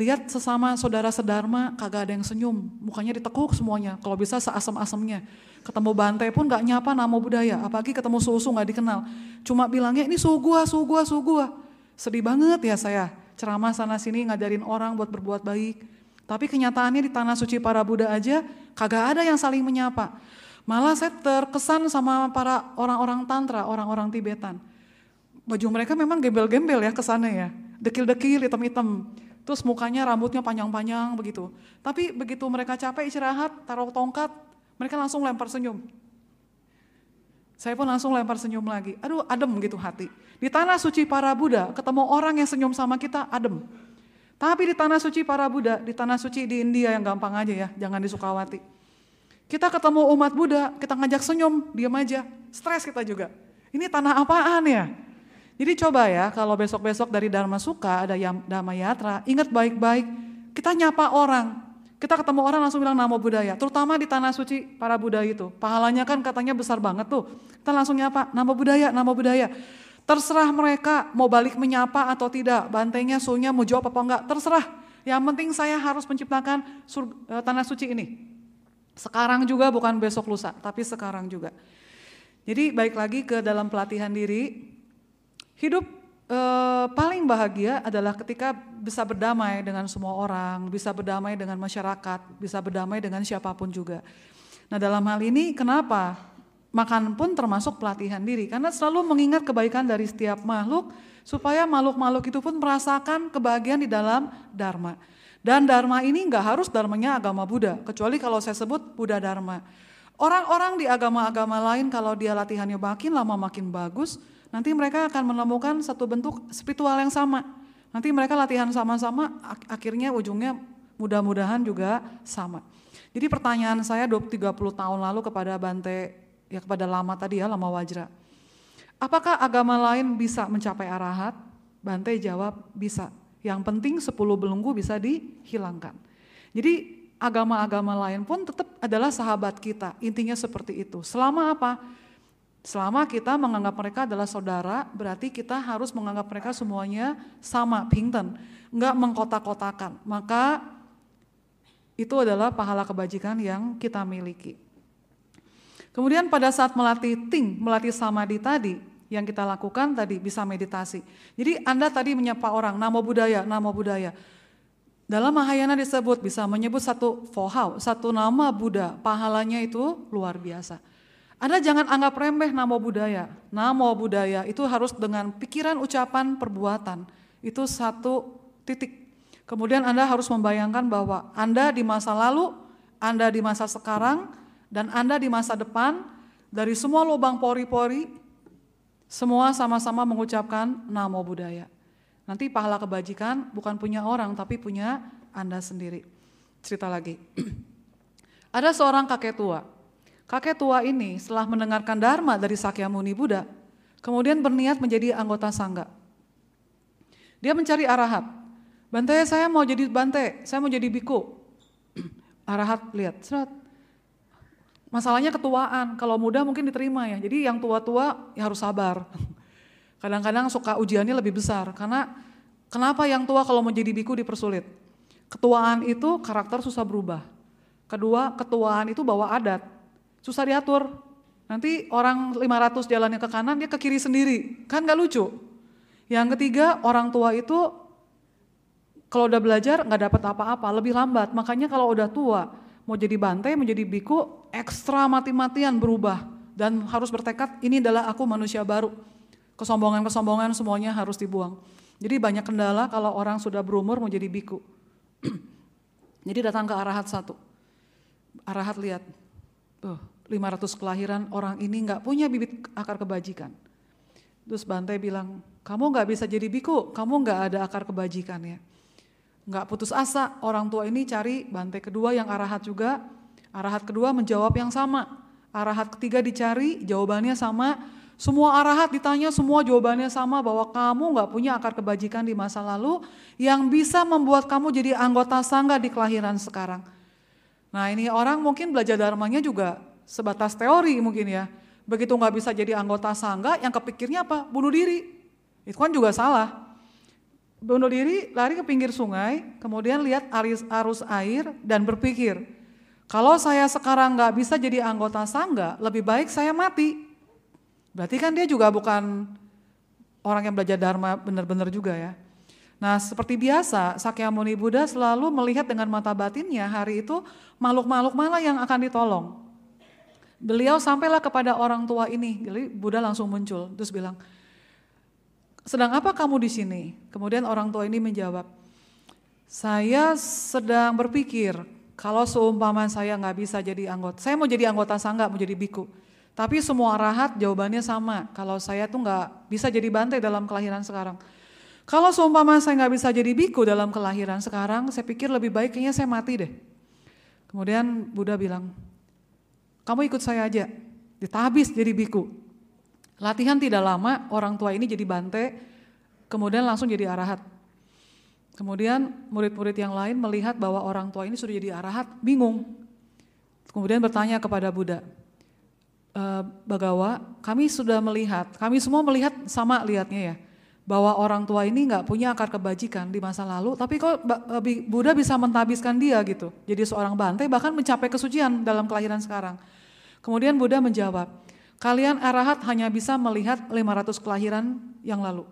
Lihat sesama saudara sedharma kagak ada yang senyum, mukanya ditekuk semuanya. Kalau bisa seasam-asamnya. Ketemu bantai pun gak nyapa nama budaya, apalagi ketemu susu gak dikenal. Cuma bilangnya ini suhu gua, suhu gua, suhu gua. Sedih banget ya saya, ceramah sana sini ngajarin orang buat berbuat baik. Tapi kenyataannya di tanah suci para Buddha aja kagak ada yang saling menyapa. Malah saya terkesan sama para orang-orang tantra, orang-orang Tibetan. Baju mereka memang gembel-gembel ya kesannya ya. Dekil-dekil, hitam-hitam. Terus mukanya rambutnya panjang-panjang begitu. Tapi begitu mereka capek istirahat, taruh tongkat, mereka langsung lempar senyum. Saya pun langsung lempar senyum lagi. Aduh, adem gitu hati. Di tanah suci para Buddha, ketemu orang yang senyum sama kita, adem. Tapi di tanah suci para Buddha, di tanah suci di India yang gampang aja ya, jangan di Sukawati. Kita ketemu umat Buddha, kita ngajak senyum, diam aja. Stres kita juga. Ini tanah apaan ya? Jadi coba ya, kalau besok-besok dari Dharma Suka ada Dharma Yatra, ingat baik-baik, kita nyapa orang, kita ketemu orang langsung bilang nama budaya, terutama di tanah suci para Buddha itu. Pahalanya kan katanya besar banget tuh. Kita langsung nyapa, nama budaya, nama budaya. Terserah mereka mau balik menyapa atau tidak, bantengnya, suhunya mau jawab apa enggak, terserah. Yang penting saya harus menciptakan surga, eh, tanah suci ini. Sekarang juga bukan besok lusa, tapi sekarang juga. Jadi baik lagi ke dalam pelatihan diri, hidup eh, paling bahagia adalah ketika bisa berdamai dengan semua orang, bisa berdamai dengan masyarakat, bisa berdamai dengan siapa pun juga. Nah dalam hal ini kenapa makan pun termasuk pelatihan diri? Karena selalu mengingat kebaikan dari setiap makhluk supaya makhluk-makhluk itu pun merasakan kebahagiaan di dalam Dharma. Dan Dharma ini nggak harus Dharmanya agama Buddha, kecuali kalau saya sebut Buddha Dharma. Orang-orang di agama-agama lain kalau dia latihannya makin lama makin bagus, nanti mereka akan menemukan satu bentuk spiritual yang sama. Nanti mereka latihan sama-sama, akhirnya ujungnya mudah-mudahan juga sama. Jadi pertanyaan saya 30 tahun lalu kepada Bante, ya kepada Lama tadi ya, Lama Wajra. Apakah agama lain bisa mencapai arahat? Bante jawab bisa. Yang penting 10 belenggu bisa dihilangkan. Jadi agama-agama lain pun tetap adalah sahabat kita. Intinya seperti itu. Selama apa? Selama kita menganggap mereka adalah saudara, berarti kita harus menganggap mereka semuanya sama, pingten. Enggak mengkotak-kotakan. Maka itu adalah pahala kebajikan yang kita miliki. Kemudian pada saat melatih ting, melatih samadhi tadi, yang kita lakukan tadi bisa meditasi. Jadi Anda tadi menyapa orang, nama budaya, nama budaya. Dalam Mahayana disebut bisa menyebut satu fohau, satu nama Buddha, pahalanya itu luar biasa. Anda jangan anggap remeh nama budaya. Nama budaya itu harus dengan pikiran, ucapan, perbuatan. Itu satu titik. Kemudian Anda harus membayangkan bahwa Anda di masa lalu, Anda di masa sekarang, dan Anda di masa depan, dari semua lubang pori-pori, semua sama-sama mengucapkan namo budaya. Nanti pahala kebajikan bukan punya orang tapi punya Anda sendiri. Cerita lagi. [clears throat] Ada seorang kakek tua. Kakek tua ini setelah mendengarkan dharma dari Sakyamuni Buddha, kemudian berniat menjadi anggota sangga. Dia mencari arahat. Bante saya mau jadi bante, saya mau jadi biku. [clears throat] arahat lihat, Masalahnya ketuaan, kalau muda mungkin diterima ya. Jadi yang tua-tua ya harus sabar. [laughs] Kadang-kadang suka ujiannya lebih besar karena kenapa yang tua kalau mau jadi biku dipersulit? Ketuaan itu karakter susah berubah. Kedua, ketuaan itu bawa adat. Susah diatur. Nanti orang 500 jalannya ke kanan, dia ke kiri sendiri. Kan gak lucu. Yang ketiga, orang tua itu kalau udah belajar nggak dapat apa-apa, lebih lambat. Makanya kalau udah tua, mau jadi bantai, mau jadi biku, ekstra mati-matian berubah dan harus bertekad ini adalah aku manusia baru. Kesombongan-kesombongan semuanya harus dibuang. Jadi banyak kendala kalau orang sudah berumur mau jadi biku. [clears throat] jadi datang ke arahat satu. Arahat lihat, tuh 500 kelahiran orang ini nggak punya bibit akar kebajikan. Terus Bantai bilang, kamu nggak bisa jadi biku, kamu nggak ada akar kebajikan ya nggak putus asa orang tua ini cari bantai kedua yang arahat juga. Arahat kedua menjawab yang sama. Arahat ketiga dicari jawabannya sama. Semua arahat ditanya semua jawabannya sama bahwa kamu nggak punya akar kebajikan di masa lalu yang bisa membuat kamu jadi anggota sangga di kelahiran sekarang. Nah ini orang mungkin belajar dharmanya juga sebatas teori mungkin ya. Begitu nggak bisa jadi anggota sangga yang kepikirnya apa? Bunuh diri. Itu kan juga salah bunuh diri, lari ke pinggir sungai, kemudian lihat arus, arus air dan berpikir, kalau saya sekarang nggak bisa jadi anggota sangga, lebih baik saya mati. Berarti kan dia juga bukan orang yang belajar dharma benar-benar juga ya. Nah seperti biasa, Sakyamuni Buddha selalu melihat dengan mata batinnya hari itu makhluk-makhluk mana yang akan ditolong. Beliau sampailah kepada orang tua ini, jadi Buddha langsung muncul, terus bilang, sedang apa kamu di sini? Kemudian orang tua ini menjawab, saya sedang berpikir kalau seumpama saya nggak bisa jadi anggota, saya mau jadi anggota sangga, mau jadi biku. Tapi semua rahat jawabannya sama, kalau saya tuh nggak bisa jadi bantai dalam kelahiran sekarang. Kalau seumpama saya nggak bisa jadi biku dalam kelahiran sekarang, saya pikir lebih baik kayaknya saya mati deh. Kemudian Buddha bilang, kamu ikut saya aja, ditabis jadi biku. Latihan tidak lama, orang tua ini jadi bante, kemudian langsung jadi arahat. Kemudian murid-murid yang lain melihat bahwa orang tua ini sudah jadi arahat, bingung. Kemudian bertanya kepada Buddha, e, Bagawa, kami sudah melihat, kami semua melihat sama lihatnya ya, bahwa orang tua ini nggak punya akar kebajikan di masa lalu, tapi kok e, Buddha bisa mentabiskan dia gitu, jadi seorang bante bahkan mencapai kesucian dalam kelahiran sekarang. Kemudian Buddha menjawab, Kalian arahat hanya bisa melihat 500 kelahiran yang lalu.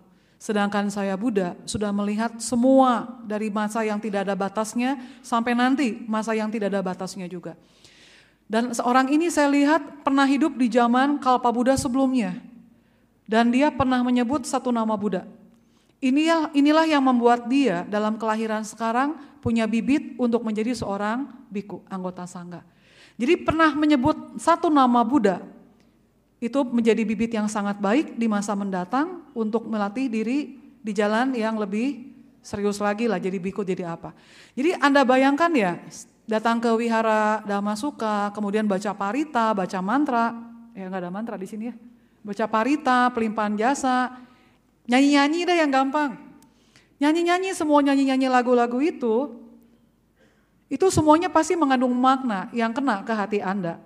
Sedangkan saya Buddha sudah melihat semua dari masa yang tidak ada batasnya sampai nanti masa yang tidak ada batasnya juga. Dan seorang ini saya lihat pernah hidup di zaman Kalpa Buddha sebelumnya. Dan dia pernah menyebut satu nama Buddha. Inilah, inilah yang membuat dia dalam kelahiran sekarang punya bibit untuk menjadi seorang biku, anggota sangga. Jadi pernah menyebut satu nama Buddha itu menjadi bibit yang sangat baik di masa mendatang untuk melatih diri di jalan yang lebih serius lagi lah jadi biku jadi apa. Jadi Anda bayangkan ya datang ke wihara Dhamma Suka, kemudian baca parita, baca mantra, ya nggak ada mantra di sini ya. Baca parita, pelimpahan jasa, nyanyi-nyanyi deh yang gampang. Nyanyi-nyanyi semua nyanyi-nyanyi lagu-lagu itu, itu semuanya pasti mengandung makna yang kena ke hati Anda.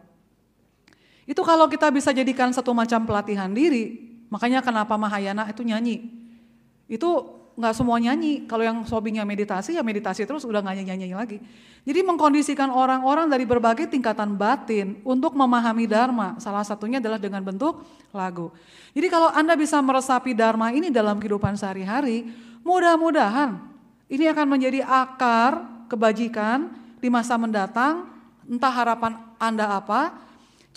Itu kalau kita bisa jadikan satu macam pelatihan diri, makanya kenapa Mahayana itu nyanyi. Itu nggak semua nyanyi. Kalau yang hobinya meditasi ya meditasi terus udah nggak nyanyi, nyanyi lagi. Jadi mengkondisikan orang-orang dari berbagai tingkatan batin untuk memahami Dharma. Salah satunya adalah dengan bentuk lagu. Jadi kalau Anda bisa meresapi Dharma ini dalam kehidupan sehari-hari, mudah-mudahan ini akan menjadi akar kebajikan di masa mendatang. Entah harapan Anda apa,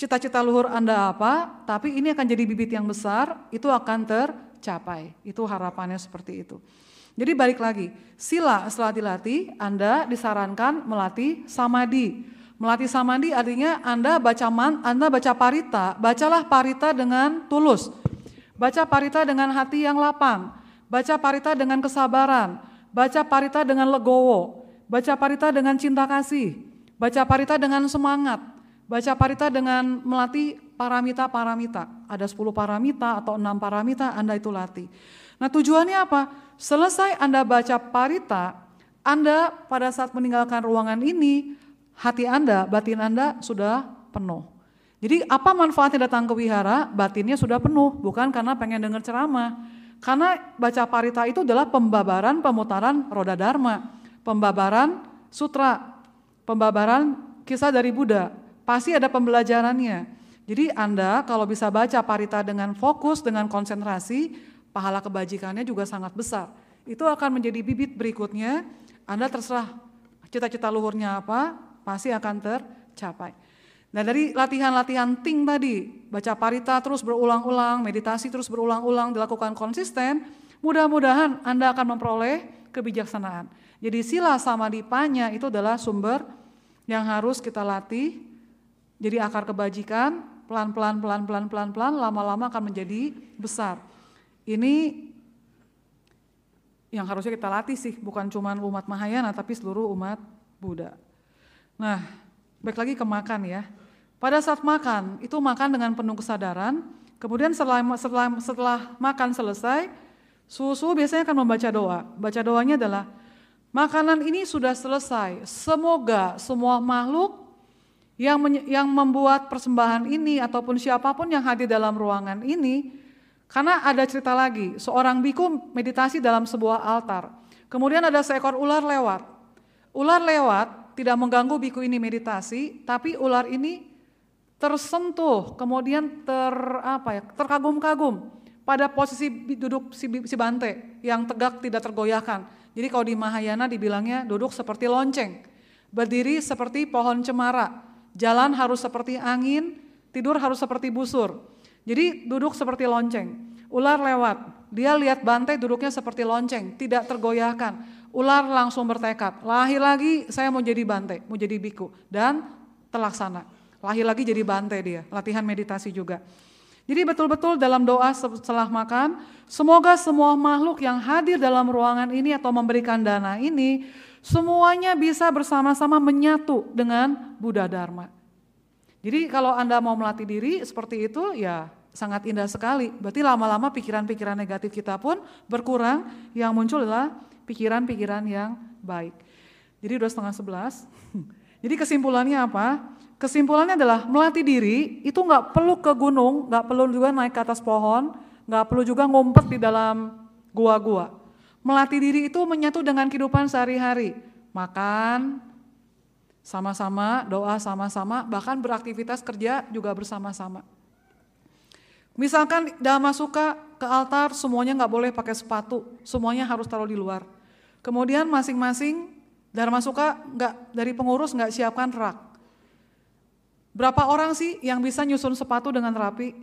cita-cita luhur Anda apa, tapi ini akan jadi bibit yang besar, itu akan tercapai. Itu harapannya seperti itu. Jadi balik lagi, sila setelah dilatih, Anda disarankan melatih samadhi. Melatih samadhi artinya Anda baca man, Anda baca parita, bacalah parita dengan tulus. Baca parita dengan hati yang lapang. Baca parita dengan kesabaran. Baca parita dengan legowo. Baca parita dengan cinta kasih. Baca parita dengan semangat Baca parita dengan melatih paramita-paramita. Ada 10 paramita atau 6 paramita Anda itu latih. Nah tujuannya apa? Selesai Anda baca parita, Anda pada saat meninggalkan ruangan ini, hati Anda, batin Anda sudah penuh. Jadi apa manfaatnya datang ke wihara? Batinnya sudah penuh, bukan karena pengen dengar ceramah. Karena baca parita itu adalah pembabaran pemutaran roda dharma, pembabaran sutra, pembabaran kisah dari Buddha. Pasti ada pembelajarannya. Jadi Anda kalau bisa baca parita dengan fokus, dengan konsentrasi, pahala kebajikannya juga sangat besar. Itu akan menjadi bibit berikutnya, Anda terserah cita-cita luhurnya apa, pasti akan tercapai. Nah dari latihan-latihan ting tadi, baca parita terus berulang-ulang, meditasi terus berulang-ulang, dilakukan konsisten, mudah-mudahan Anda akan memperoleh kebijaksanaan. Jadi sila sama dipanya itu adalah sumber yang harus kita latih jadi akar kebajikan pelan-pelan pelan-pelan pelan-pelan lama-lama akan menjadi besar. Ini yang harusnya kita latih sih, bukan cuma umat Mahayana tapi seluruh umat Buddha. Nah, baik lagi ke makan ya. Pada saat makan, itu makan dengan penuh kesadaran, kemudian setelah, setelah, setelah makan selesai, susu biasanya akan membaca doa. Baca doanya adalah, makanan ini sudah selesai, semoga semua makhluk yang yang membuat persembahan ini ataupun siapa pun yang hadir dalam ruangan ini karena ada cerita lagi seorang biku meditasi dalam sebuah altar. Kemudian ada seekor ular lewat. Ular lewat tidak mengganggu biku ini meditasi tapi ular ini tersentuh kemudian ter apa ya terkagum-kagum pada posisi duduk si, si bante yang tegak tidak tergoyahkan. Jadi kalau di Mahayana dibilangnya duduk seperti lonceng berdiri seperti pohon cemara Jalan harus seperti angin, tidur harus seperti busur. Jadi duduk seperti lonceng. Ular lewat, dia lihat bantai duduknya seperti lonceng, tidak tergoyahkan. Ular langsung bertekad, lahir lagi saya mau jadi bantai, mau jadi biku. Dan terlaksana. Lahir lagi jadi bantai dia, latihan meditasi juga. Jadi betul-betul dalam doa setelah makan, semoga semua makhluk yang hadir dalam ruangan ini atau memberikan dana ini Semuanya bisa bersama-sama menyatu dengan Buddha Dharma. Jadi kalau Anda mau melatih diri seperti itu ya sangat indah sekali. Berarti lama-lama pikiran-pikiran negatif kita pun berkurang, yang muncul adalah pikiran-pikiran yang baik. Jadi udah setengah sebelas. [laughs] Jadi kesimpulannya apa? Kesimpulannya adalah melatih diri itu nggak perlu ke gunung, nggak perlu juga naik ke atas pohon, nggak perlu juga ngumpet di dalam gua-gua. Melatih diri itu menyatu dengan kehidupan sehari-hari. Makan sama-sama, doa sama-sama, bahkan beraktivitas kerja juga bersama-sama. Misalkan Dhamma Suka ke altar semuanya nggak boleh pakai sepatu, semuanya harus taruh di luar. Kemudian masing-masing Dharma Suka nggak dari pengurus nggak siapkan rak. Berapa orang sih yang bisa nyusun sepatu dengan rapi?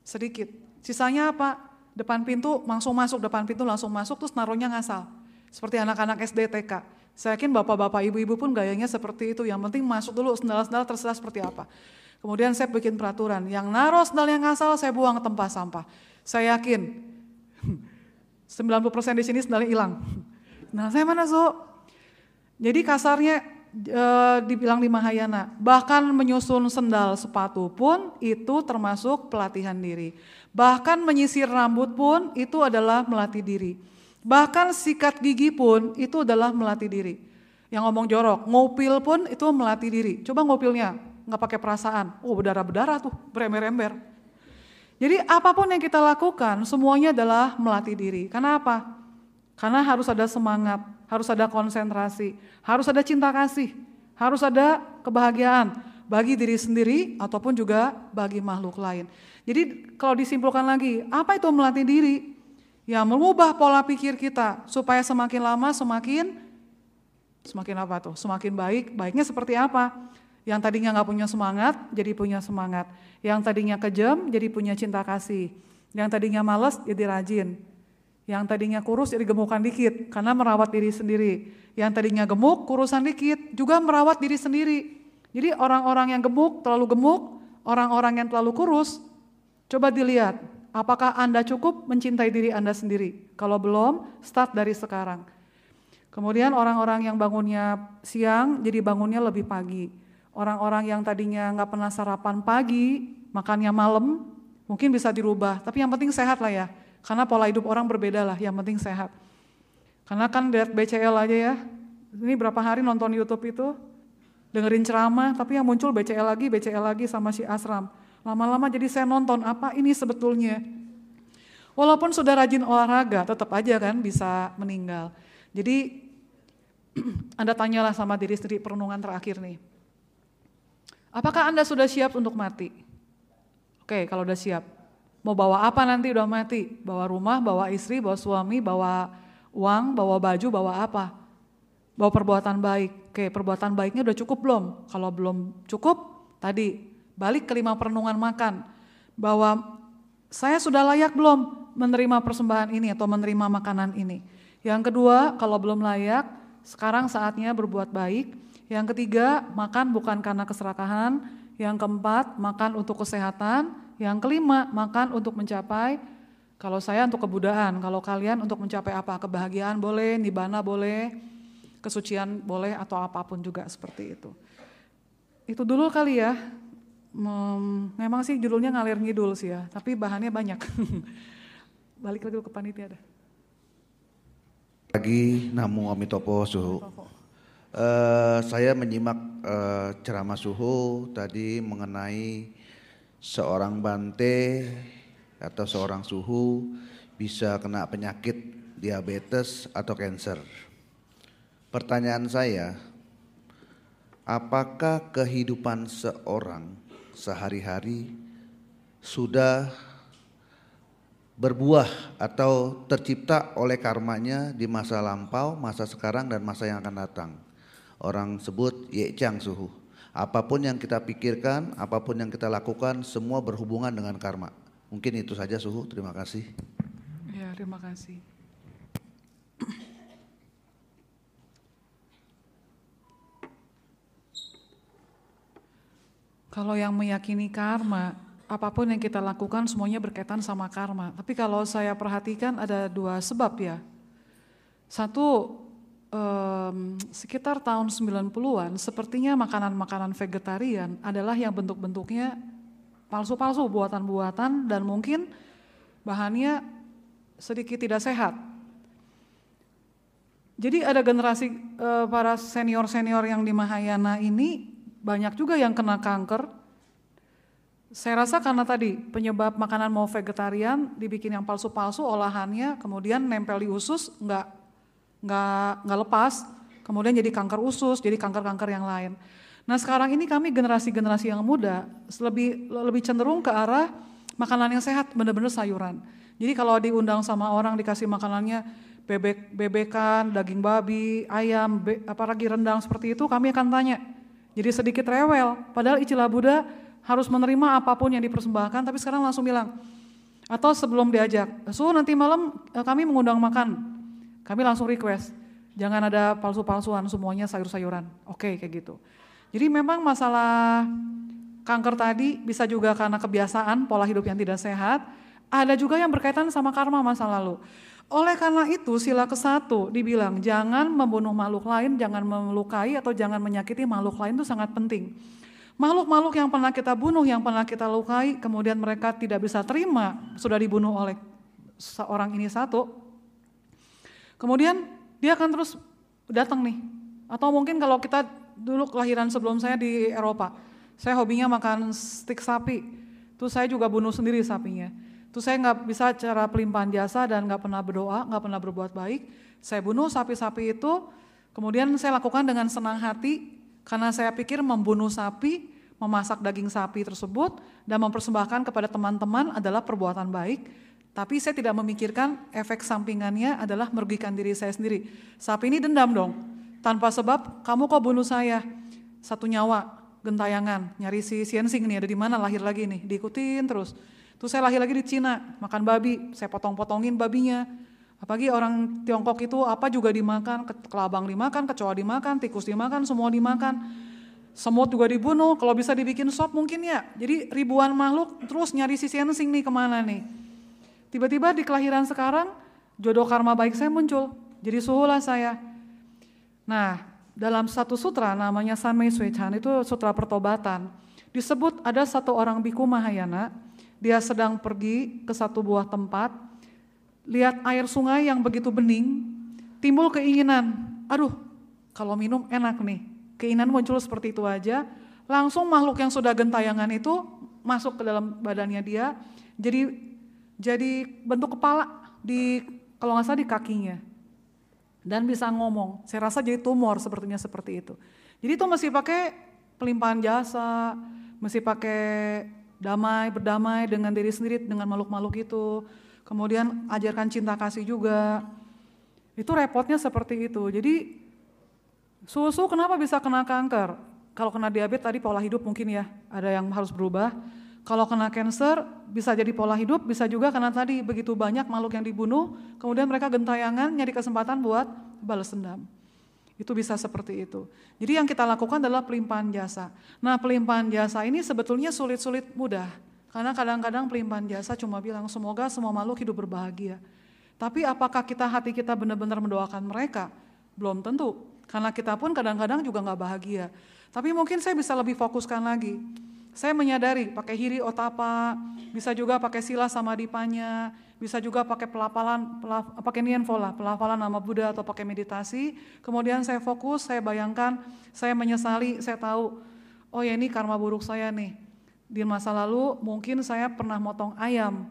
Sedikit. Sisanya apa? Depan pintu langsung masuk, depan pintu langsung masuk terus naruhnya ngasal. Seperti anak-anak SD TK. Saya yakin bapak-bapak ibu-ibu pun gayanya seperti itu. Yang penting masuk dulu sendal-sendal terserah seperti apa. Kemudian saya bikin peraturan, yang naruh sendal yang ngasal saya buang tempat sampah. Saya yakin [laughs] 90% di sini sendalnya hilang. [laughs] Nah saya mana Zo? Jadi kasarnya e, dibilang di Mahayana, bahkan menyusun sendal sepatu pun itu termasuk pelatihan diri. Bahkan menyisir rambut pun itu adalah melatih diri. Bahkan sikat gigi pun itu adalah melatih diri. Yang ngomong jorok, ngopil pun itu melatih diri. Coba ngopilnya, nggak pakai perasaan. Oh berdarah-berdarah tuh, berember-ember. Jadi apa pun yang kita lakukan semuanya adalah melatih diri. Karena apa? Karena harus ada semangat, harus ada konsentrasi, harus ada cinta kasih, harus ada kebahagiaan bagi diri sendiri ataupun juga bagi makhluk lain. Jadi kalau disimpulkan lagi, apa itu melatih diri? Ya mengubah pola pikir kita supaya semakin lama semakin semakin apa tuh? Semakin baik. Baiknya seperti apa? Yang tadinya nggak punya semangat, jadi punya semangat. Yang tadinya kejam, jadi punya cinta kasih. Yang tadinya malas, jadi rajin. Yang tadinya kurus, jadi gemukan dikit, karena merawat diri sendiri. Yang tadinya gemuk, kurusan dikit, juga merawat diri sendiri. Jadi orang-orang yang gemuk, terlalu gemuk, orang-orang yang terlalu kurus, coba dilihat, apakah Anda cukup mencintai diri Anda sendiri? Kalau belum, start dari sekarang. Kemudian orang-orang yang bangunnya siang, jadi bangunnya lebih pagi Orang-orang yang tadinya nggak pernah sarapan pagi, makannya malam, mungkin bisa dirubah. Tapi yang penting sehat lah ya. Karena pola hidup orang berbeda lah, yang penting sehat. Karena kan lihat BCL aja ya, ini berapa hari nonton YouTube itu, dengerin ceramah, tapi yang muncul BCL lagi, BCL lagi sama si Asram. Lama-lama jadi saya nonton, apa ini sebetulnya? Walaupun sudah rajin olahraga, tetap aja kan bisa meninggal. Jadi [clears throat] Anda tanyalah sama diri sendiri perenungan terakhir nih. Apakah Anda sudah siap untuk mati? Oke, kalau udah siap. Mau bawa apa nanti udah mati? Bawa rumah, bawa istri, bawa suami, bawa uang, bawa baju, bawa apa? Bawa perbuatan baik. Oke, perbuatan baiknya udah cukup belum? Kalau belum cukup, tadi balik ke lima perenungan makan. Bahwa saya sudah layak belum menerima persembahan ini atau menerima makanan ini. Yang kedua, kalau belum layak, sekarang saatnya berbuat baik yang ketiga, makan bukan karena keserakahan. Yang keempat, makan untuk kesehatan. Yang kelima, makan untuk mencapai kalau saya untuk kebudayaan, kalau kalian untuk mencapai apa? Kebahagiaan boleh, nibana boleh, kesucian boleh atau apa pun juga seperti itu. Itu dulu kali ya. Memang sih judulnya ngalir ngidul sih ya, tapi bahannya banyak. [laughs] Balik lagi ke panitia ada. Lagi Namo Amitopo Suhu. Uh, saya menyimak uh, ceramah suhu tadi mengenai seorang bante atau seorang suhu bisa kena penyakit diabetes atau cancer. Pertanyaan saya, apakah kehidupan seorang sehari-hari sudah berbuah atau tercipta oleh karmanya di masa lampau, masa sekarang dan masa yang akan datang? Orang sebut yechang suhu. Apa pun yang kita pikirkan, apa pun yang kita lakukan, semua berhubungan dengan karma. Mungkin itu saja suhu. Terima kasih. Ya, terima kasih. Kalau yang meyakini karma, apa pun yang kita lakukan semuanya berkaitan sama karma. Tapi kalau saya perhatikan ada dua sebab ya. Satu, um, sekitar tahun 90-an sepertinya makanan-makanan vegetarian adalah yang bentuk-bentuknya palsu-palsu, buatan-buatan dan mungkin bahannya sedikit tidak sehat. Jadi ada generasi uh, para senior-senior yang di Mahayana ini banyak juga yang kena kanker. Saya rasa karena tadi penyebab makanan mau vegetarian dibikin yang palsu-palsu olahannya kemudian nempel di usus nggak nggak nggak lepas, kemudian jadi kanker usus, jadi kanker-kanker yang lain. Nah sekarang ini kami generasi-generasi yang muda lebih lebih cenderung ke arah makanan yang sehat benar-benar sayuran. Jadi kalau diundang sama orang dikasih makanannya bebek bebekan, daging babi, ayam, be, apalagi rendang seperti itu, kami akan tanya. Jadi sedikit rewel, padahal istilah Buddha harus menerima apa pun yang dipersembahkan, tapi sekarang langsung bilang, atau sebelum diajak, so nanti malam eh, kami mengundang makan, kami langsung request, jangan ada palsu-palsuan, semuanya sayur-sayuran, oke okay, kayak gitu. Jadi memang masalah kanker tadi bisa juga karena kebiasaan, pola hidup yang tidak sehat, ada juga yang berkaitan sama karma masa lalu. Oleh karena itu sila ke satu dibilang jangan membunuh makhluk lain, jangan melukai atau jangan menyakiti makhluk lain itu sangat penting. Makhluk-makhluk yang pernah kita bunuh, yang pernah kita lukai, kemudian mereka tidak bisa terima sudah dibunuh oleh seorang ini satu. Kemudian dia akan terus datang nih. Atau mungkin kalau kita dulu kelahiran sebelum saya di Eropa, saya hobinya makan stik sapi. Terus saya juga bunuh sendiri sapinya. Terus saya nggak bisa cara pelimpahan jasa dan nggak pernah berdoa, nggak pernah berbuat baik. Saya bunuh sapi-sapi itu, kemudian saya lakukan dengan senang hati karena saya pikir membunuh sapi, memasak daging sapi tersebut dan mempersembahkan kepada teman-teman adalah perbuatan baik. Tapi saya tidak memikirkan efek sampingannya adalah merugikan diri saya sendiri. Sapi ini dendam dong, tanpa sebab kamu kok bunuh saya, satu nyawa, gentayangan, nyari si Siensing nih ada di mana lahir lagi nih, diikutin terus. Terus saya lahir lagi di Cina, makan babi, saya potong-potongin babinya. Apalagi orang Tiongkok itu apa juga dimakan, kelabang dimakan, kecoa dimakan, tikus dimakan, semua dimakan. Semut juga dibunuh, kalau bisa dibikin sop mungkin ya. Jadi ribuan makhluk terus nyari si sensing nih ke mana nih. Tiba-tiba di kelahiran sekarang jodoh karma baik saya muncul. Jadi suhulah saya. Nah dalam satu sutra namanya Sanmei Suichan itu sutra pertobatan. Disebut ada satu orang biku Mahayana dia sedang pergi ke satu buah tempat, lihat air sungai yang begitu bening, timbul keinginan, aduh kalau minum enak nih, keinginan muncul seperti itu aja, langsung makhluk yang sudah gentayangan itu masuk ke dalam badannya dia, jadi jadi bentuk kepala di kalau nggak salah di kakinya. Dan bisa ngomong. Saya rasa jadi tumor sepertinya seperti itu. Jadi itu masih pakai pelimpahan jasa, masih pakai damai, berdamai dengan diri sendiri, dengan makhluk-makhluk itu. Kemudian ajarkan cinta kasih juga. Itu repotnya seperti itu. Jadi susu kenapa bisa kena kanker? Kalau kena diabetes tadi pola hidup mungkin ya, ada yang harus berubah. Kalau kena cancer bisa jadi pola hidup, bisa juga karena tadi begitu banyak makhluk yang dibunuh, kemudian mereka gentayangan nyari kesempatan buat balas dendam. Itu bisa seperti itu. Jadi yang kita lakukan adalah pelimpahan jasa. Nah pelimpahan jasa ini sebetulnya sulit-sulit mudah. Karena kadang-kadang pelimpahan jasa cuma bilang semoga semua makhluk hidup berbahagia. Tapi apakah kita hati kita benar-benar mendoakan mereka? Belum tentu. Karena kita pun kadang-kadang juga nggak bahagia. Tapi mungkin saya bisa lebih fokuskan lagi. Saya menyadari pakai hiri otapa, bisa juga pakai sila sama dipanya, bisa juga pakai pelafalan, pelaf, pakai nianfola, pelafalan nama Buddha atau pakai meditasi. Kemudian saya fokus, saya bayangkan, saya menyesali, saya tahu, oh ya ini karma buruk saya nih. Di masa lalu mungkin saya pernah motong ayam,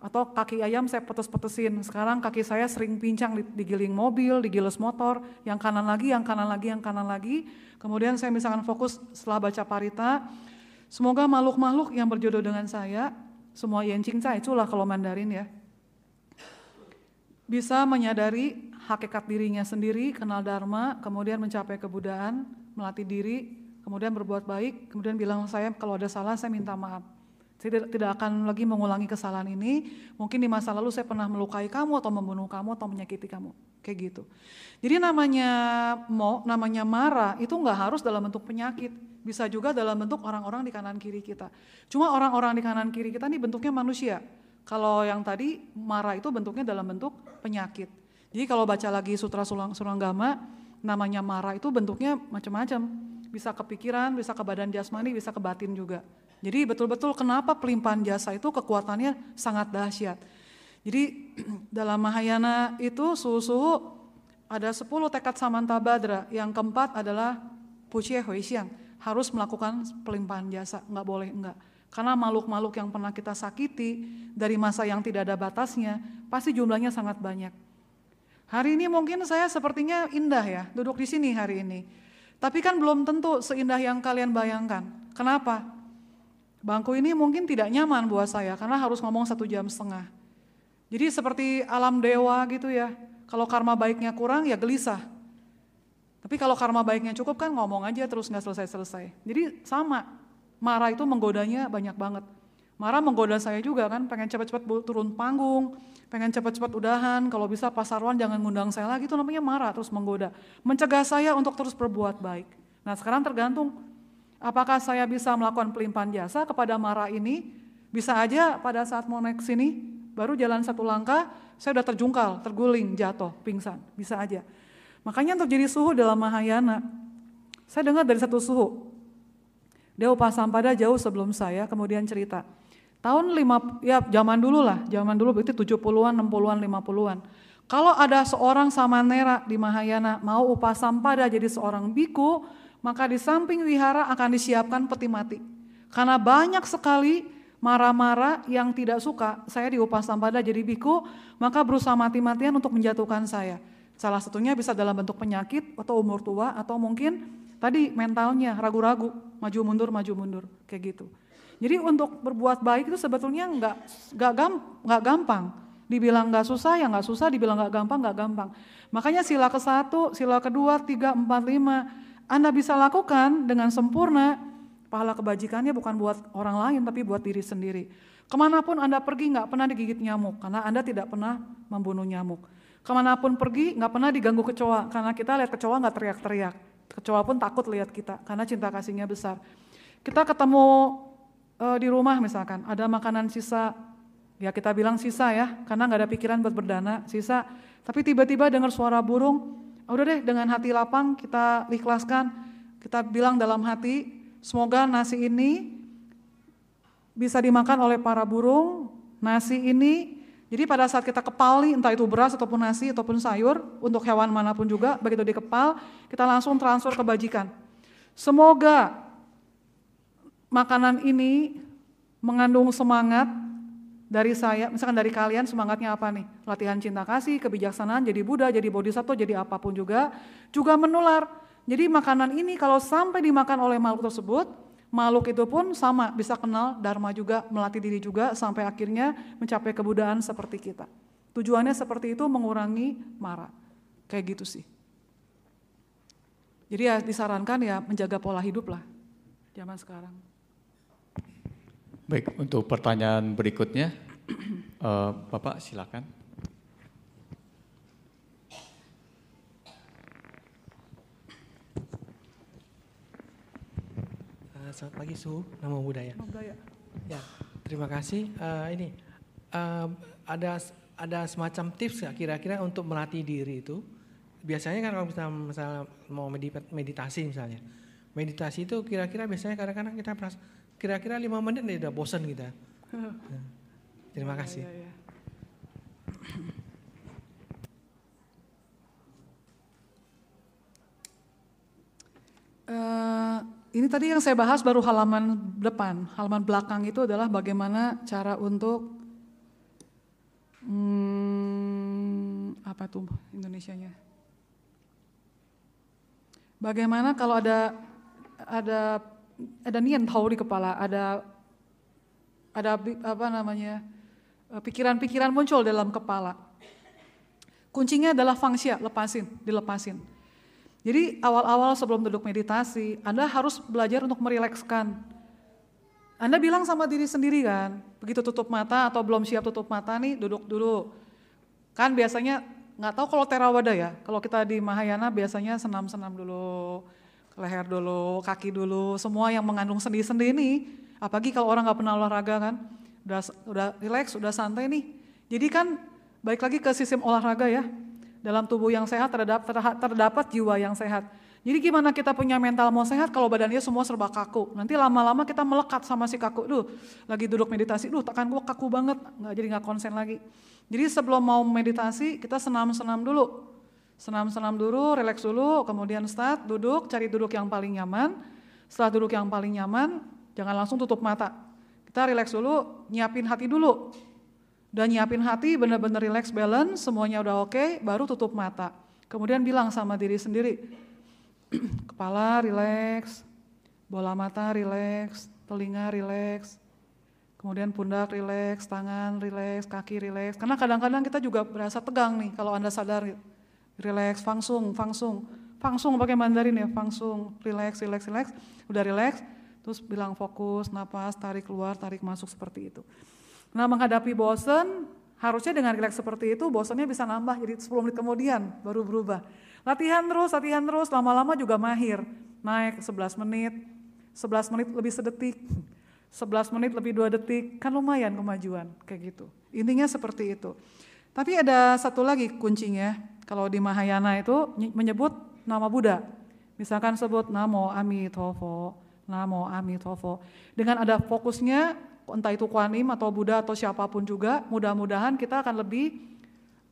atau kaki ayam saya petes-petesin. Sekarang kaki saya sering pincang digiling mobil, digiles motor, yang kanan lagi, yang kanan lagi, yang kanan lagi. Kemudian saya misalkan fokus setelah baca parita, semoga makhluk-makhluk yang berjodoh dengan saya, semua yencing cai, itulah kalau Mandarin ya, bisa menyadari hakikat dirinya sendiri, kenal dharma, kemudian mencapai kebudaan, melatih diri, kemudian berbuat baik, kemudian bilang saya kalau ada salah saya minta maaf. Saya tidak, akan lagi mengulangi kesalahan ini. Mungkin di masa lalu saya pernah melukai kamu atau membunuh kamu atau menyakiti kamu, kayak gitu. Jadi namanya mo, namanya marah itu nggak harus dalam bentuk penyakit, bisa juga dalam bentuk orang-orang di kanan kiri kita. Cuma orang-orang di kanan kiri kita ini bentuknya manusia, kalau yang tadi marah itu bentuknya dalam bentuk penyakit. Jadi kalau baca lagi Sutra Suranggama, namanya marah itu bentuknya macam-macam. Bisa kepikiran, bisa ke badan jasmani, bisa ke batin juga. Jadi betul-betul kenapa pelimpahan jasa itu kekuatannya sangat dahsyat. Jadi [clears throat] dalam Mahayana itu suhu-suhu ada 10 tekad samanta badra. Yang keempat adalah pucie huixiang. Harus melakukan pelimpahan jasa, nggak boleh enggak. Karena makhluk-makhluk yang pernah kita sakiti dari masa yang tidak ada batasnya, pasti jumlahnya sangat banyak. Hari ini mungkin saya sepertinya indah ya, duduk di sini hari ini. Tapi kan belum tentu seindah yang kalian bayangkan. Kenapa? Bangku ini mungkin tidak nyaman buat saya karena harus ngomong satu jam setengah. Jadi seperti alam dewa gitu ya. Kalau karma baiknya kurang ya gelisah. Tapi kalau karma baiknya cukup kan ngomong aja terus nggak selesai-selesai. Jadi sama, marah itu menggodanya banyak banget. Marah menggoda saya juga kan, pengen cepat-cepat turun panggung, pengen cepat-cepat udahan, kalau bisa Pak Sarwan jangan ngundang saya lagi, itu namanya marah terus menggoda. Mencegah saya untuk terus berbuat baik. Nah sekarang tergantung Apakah saya bisa melakukan pelimpahan jasa kepada Mara ini? Bisa aja pada saat mau naik sini, baru jalan satu langkah, saya udah terjungkal, terguling, jatuh, pingsan. Bisa aja. Makanya untuk jadi suhu dalam Mahayana, saya dengar dari satu suhu. Dia Upasampada jauh sebelum saya, kemudian cerita. Tahun lima, ya zaman dulu lah, zaman dulu berarti 70-an, 60-an, 50-an. Kalau ada seorang samanera di Mahayana mau Upasampada jadi seorang biku, maka di samping wihara akan disiapkan peti mati. Karena banyak sekali marah-marah yang tidak suka saya di Upasampada jadi biku, maka berusaha mati-matian untuk menjatuhkan saya. Salah satunya bisa dalam bentuk penyakit atau umur tua atau mungkin tadi mentalnya ragu-ragu, maju mundur, maju mundur, kayak gitu. Jadi untuk berbuat baik itu sebetulnya nggak nggak nggak gampang. Dibilang nggak susah ya nggak susah, dibilang nggak gampang nggak gampang. Makanya sila ke satu, sila kedua, tiga, empat, lima anda bisa lakukan dengan sempurna, pahala kebajikannya bukan buat orang lain tapi buat diri sendiri. Ke mana pun Anda pergi nggak pernah digigit nyamuk karena Anda tidak pernah membunuh nyamuk. Ke mana pun pergi nggak pernah diganggu kecoa karena kita lihat kecoa nggak teriak-teriak. Kecoa pun takut lihat kita karena cinta kasihnya besar. Kita ketemu uh, di rumah misalkan ada makanan sisa, ya kita bilang sisa ya karena nggak ada pikiran buat berdana sisa. Tapi tiba-tiba dengar suara burung, udah deh dengan hati lapang kita ikhlaskan, kita bilang dalam hati, semoga nasi ini bisa dimakan oleh para burung, nasi ini, jadi pada saat kita kepali, entah itu beras ataupun nasi ataupun sayur, untuk hewan mana pun juga, begitu dikepal, kita langsung transfer kebajikan. Semoga makanan ini mengandung semangat dari saya, misalkan dari kalian semangatnya apa nih? Latihan cinta kasih, kebijaksanaan, jadi Buddha, jadi Bodhisattva, jadi apa pun juga, juga menular. Jadi makanan ini kalau sampai dimakan oleh makhluk tersebut, makhluk itu pun sama bisa kenal Dharma juga, melatih diri juga sampai akhirnya mencapai kebudaan seperti kita. Tujuannya seperti itu mengurangi marah. Kayak gitu sih. Jadi ya disarankan ya menjaga pola hidup lah zaman sekarang. Baik, untuk pertanyaan berikutnya, uh, [clears throat] Bapak silakan. Selamat pagi Su, nama budaya. budaya. Ya, terima kasih. Uh, ini uh, ada ada semacam tips kira-kira untuk melatih diri itu? Biasanya kan kalau misalnya, misalnya mau meditasi misalnya, meditasi itu kira-kira biasanya kadang-kadang kita merasa kira-kira lima menit nih udah bosan kita. [laughs] Terima iya, kasih. Ya, ya, ya. Uh, ini tadi yang saya bahas baru halaman depan, halaman belakang itu adalah bagaimana cara untuk hmm, apa tuh Indonesianya? Bagaimana kalau ada ada ada nian tahu di kepala, ada ada apa namanya eh, pikiran-pikiran muncul dalam kepala. Kuncinya adalah fungsi, lepasin, dilepasin. Jadi awal-awal sebelum duduk meditasi, Anda harus belajar untuk merilekskan. Anda bilang sama diri sendiri kan, begitu tutup mata atau belum siap tutup mata nih, duduk dulu. Kan biasanya nggak tahu kalau terawada ya, kalau kita di Mahayana biasanya senam-senam dulu, leher dulu, kaki dulu, semua yang mengandung sendi-sendi ini. Apalagi kalau orang nggak pernah olahraga kan, udah udah rileks, udah santai nih. Jadi kan baik lagi ke sistem olahraga ya. Dalam tubuh yang sehat terdapat, terdapat jiwa yang sehat. Jadi gimana kita punya mental mau sehat kalau badannya semua serba kaku. Nanti lama-lama kita melekat sama si kaku. Duh, lagi duduk meditasi, duh tekan gua kaku banget, nggak jadi nggak konsen lagi. Jadi sebelum mau meditasi kita senam-senam dulu Senam-senam dulu, relax dulu, kemudian start, duduk, cari duduk yang paling nyaman. Setelah duduk yang paling nyaman, jangan langsung tutup mata. Kita relax dulu, nyiapin hati dulu. Dan nyiapin hati, benar-benar relax, balance, semuanya udah oke, okay, baru tutup mata. Kemudian bilang sama diri sendiri, [clears throat] kepala relax, bola mata rileks, telinga rileks, kemudian pundak rileks, tangan rileks, kaki rileks. Karena kadang-kadang kita juga berasa tegang nih kalau Anda sadar rileks, fangsung, fangsung. Fangsung pakai Mandarin ya, fangsung, rileks, rileks, rileks. Udah rileks, terus bilang fokus, napas, tarik keluar, tarik masuk seperti itu. Nah menghadapi bosen, harusnya dengan rileks seperti itu bosannya bisa nambah jadi 10 menit kemudian baru berubah. Latihan terus, latihan terus, lama-lama juga mahir. Naik 11 menit, 11 menit lebih sedetik, [laughs] 11 menit lebih dua detik, kan lumayan kemajuan kayak gitu. Intinya seperti itu. Tapi ada satu lagi kuncinya, kalau di Mahayana itu menyebut nama Buddha. Misalkan sebut Namo Amitabha, Namo Amitabha. Dengan ada fokusnya, entah itu Kuan Im atau Buddha atau siapa pun juga, mudah-mudahan kita akan lebih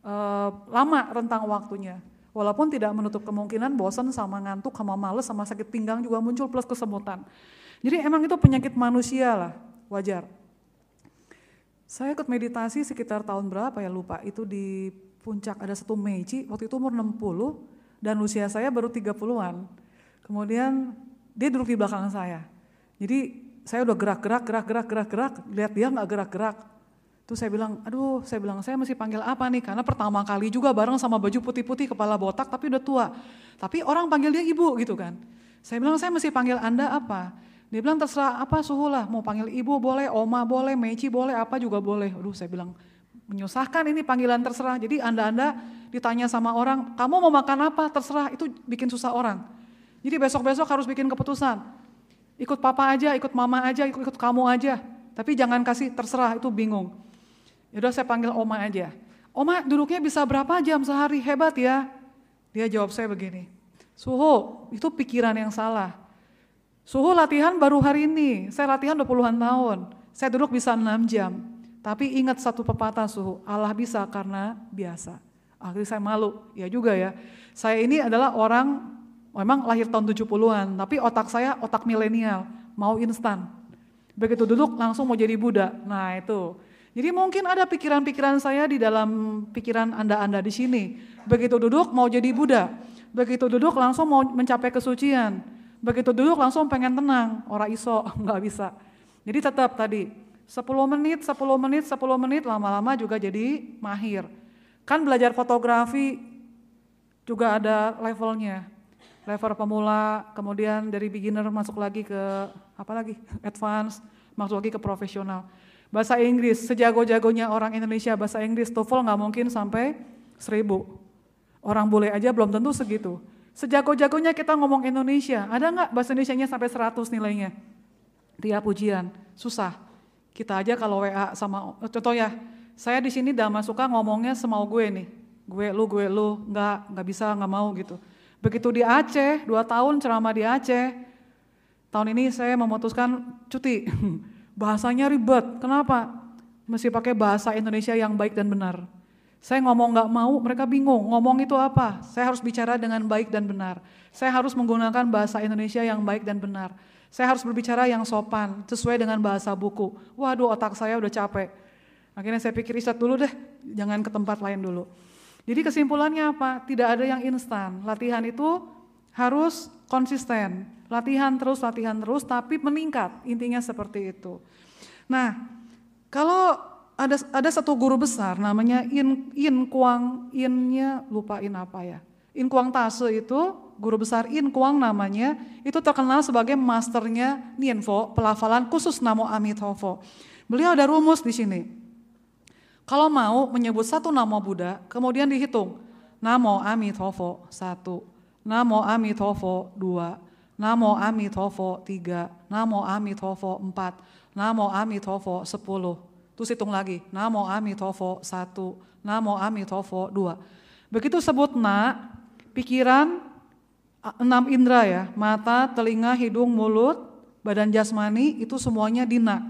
uh, lama rentang waktunya. Walaupun tidak menutup kemungkinan bosan sama ngantuk, sama males, sama sakit pinggang juga muncul plus kesemutan. Jadi emang itu penyakit manusia lah, wajar. Saya ikut meditasi sekitar tahun berapa ya lupa, itu di puncak ada satu Meiji, waktu itu umur 60, dan usia saya baru 30-an. Kemudian dia duduk di belakang saya. Jadi saya udah gerak-gerak, gerak-gerak, gerak-gerak, lihat dia nggak gerak-gerak. Terus saya bilang, aduh saya bilang saya mesti panggil apa nih? Karena pertama kali juga bareng sama baju putih-putih, kepala botak tapi udah tua. Tapi orang panggil dia ibu gitu kan. Saya bilang saya mesti panggil anda apa? Dia bilang terserah apa suhu lah, mau panggil ibu boleh, oma boleh, meci boleh, apa juga boleh. Aduh saya bilang, menyusahkan ini panggilan terserah. Jadi anda-anda ditanya sama orang, kamu mau makan apa? Terserah, itu bikin susah orang. Jadi besok-besok harus bikin keputusan. Ikut papa aja, ikut mama aja, ikut, ikut kamu aja. Tapi jangan kasih terserah, itu bingung. Yaudah saya panggil oma aja. Oma duduknya bisa berapa jam sehari? Hebat ya. Dia jawab saya begini, Suhu, itu pikiran yang salah. Suhu latihan baru hari ini, saya latihan 20-an tahun. Saya duduk bisa 6 jam. Tapi ingat satu pepatah suhu, Allah bisa karena biasa. Akhirnya saya malu, ya juga ya. Saya ini adalah orang memang lahir tahun 70-an, tapi otak saya otak milenial, mau instan. Begitu duduk langsung mau jadi Buddha. Nah itu. Jadi mungkin ada pikiran-pikiran saya di dalam pikiran Anda-Anda di sini. Begitu duduk mau jadi Buddha. Begitu duduk langsung mau mencapai kesucian. Begitu duduk langsung pengen tenang, orang iso, [laughs] nggak bisa. Jadi tetap tadi, 10 menit, 10 menit, 10 menit, lama-lama juga jadi mahir. Kan belajar fotografi juga ada levelnya. Level pemula, kemudian dari beginner masuk lagi ke apa lagi? Advance, masuk lagi ke profesional. Bahasa Inggris, sejago-jagonya orang Indonesia bahasa Inggris, TOEFL nggak mungkin sampai seribu. Orang boleh aja belum tentu segitu. Sejago-jagonya kita ngomong Indonesia, ada nggak bahasa Indonesia-nya sampai 100 nilainya? Tiap ujian, susah. Kita aja kalau WA sama contoh ya, saya di sini dalam suka ngomongnya semau gue nih. Gue lu, gue lu, nggak nggak bisa, nggak mau gitu. Begitu di Aceh, dua tahun ceramah di Aceh, tahun ini saya memutuskan cuti. [laughs] Bahasanya ribet, kenapa? Mesti pakai bahasa Indonesia yang baik dan benar. Saya ngomong nggak mau, mereka bingung. Ngomong itu apa? Saya harus bicara dengan baik dan benar. Saya harus menggunakan bahasa Indonesia yang baik dan benar. Saya harus berbicara yang sopan, sesuai dengan bahasa buku. Waduh otak saya udah capek. Akhirnya saya pikir istirahat dulu deh, jangan ke tempat lain dulu. Jadi kesimpulannya apa? Tidak ada yang instan. Latihan itu harus konsisten. Latihan terus, latihan terus, tapi meningkat. Intinya seperti itu. Nah, kalau ada ada satu guru besar namanya In In Kuang Innya lupain apa ya. In Kuang Tase itu guru besar In Kuang namanya, itu terkenal sebagai masternya Nianfo, pelafalan khusus Namo Amitabha. Beliau ada rumus di sini. Kalau mau menyebut satu nama Buddha, kemudian dihitung. Namo Amitabha satu, Namo Amitabha dua, Namo Amitabha tiga, Namo Amitabha empat, Namo Amitabha sepuluh. Terus hitung lagi, Namo Amitabha satu, Namo Amitabha dua. Begitu sebut na, pikiran, enam indera ya, mata, telinga, hidung, mulut, badan jasmani itu semuanya dina.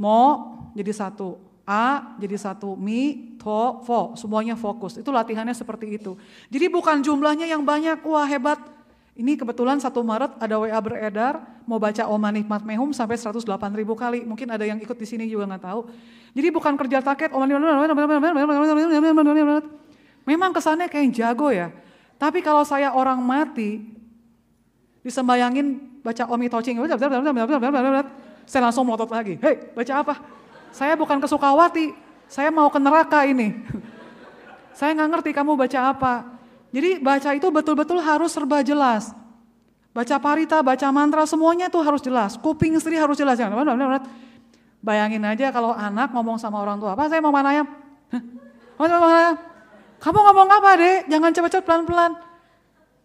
Mo jadi satu, A jadi satu, mi, to, fo, semuanya fokus. Itu latihannya seperti itu. Jadi bukan jumlahnya yang banyak, wah hebat. Ini kebetulan satu Maret ada WA beredar, mau baca Oma Nikmat Mehum sampai 108 ribu kali. Mungkin ada yang ikut di sini juga nggak tahu. Jadi bukan kerja taket, Oma Memang kesannya kayak jago ya. Tapi kalau saya orang mati, Disembayangin baca Omi Tocing. Saya langsung melotot lagi. Hei, baca apa? Saya bukan ke Sukawati, saya mau ke neraka ini. [laughs] saya nggak ngerti kamu baca apa. Jadi baca itu betul-betul harus serba jelas. Baca parita, baca mantra, semuanya itu harus jelas. Kuping istri harus jelas. Bayangin aja kalau anak ngomong sama orang tua, apa saya mau mana ayam? Kamu ngomong apa deh? Jangan cepet-cepet pelan-pelan.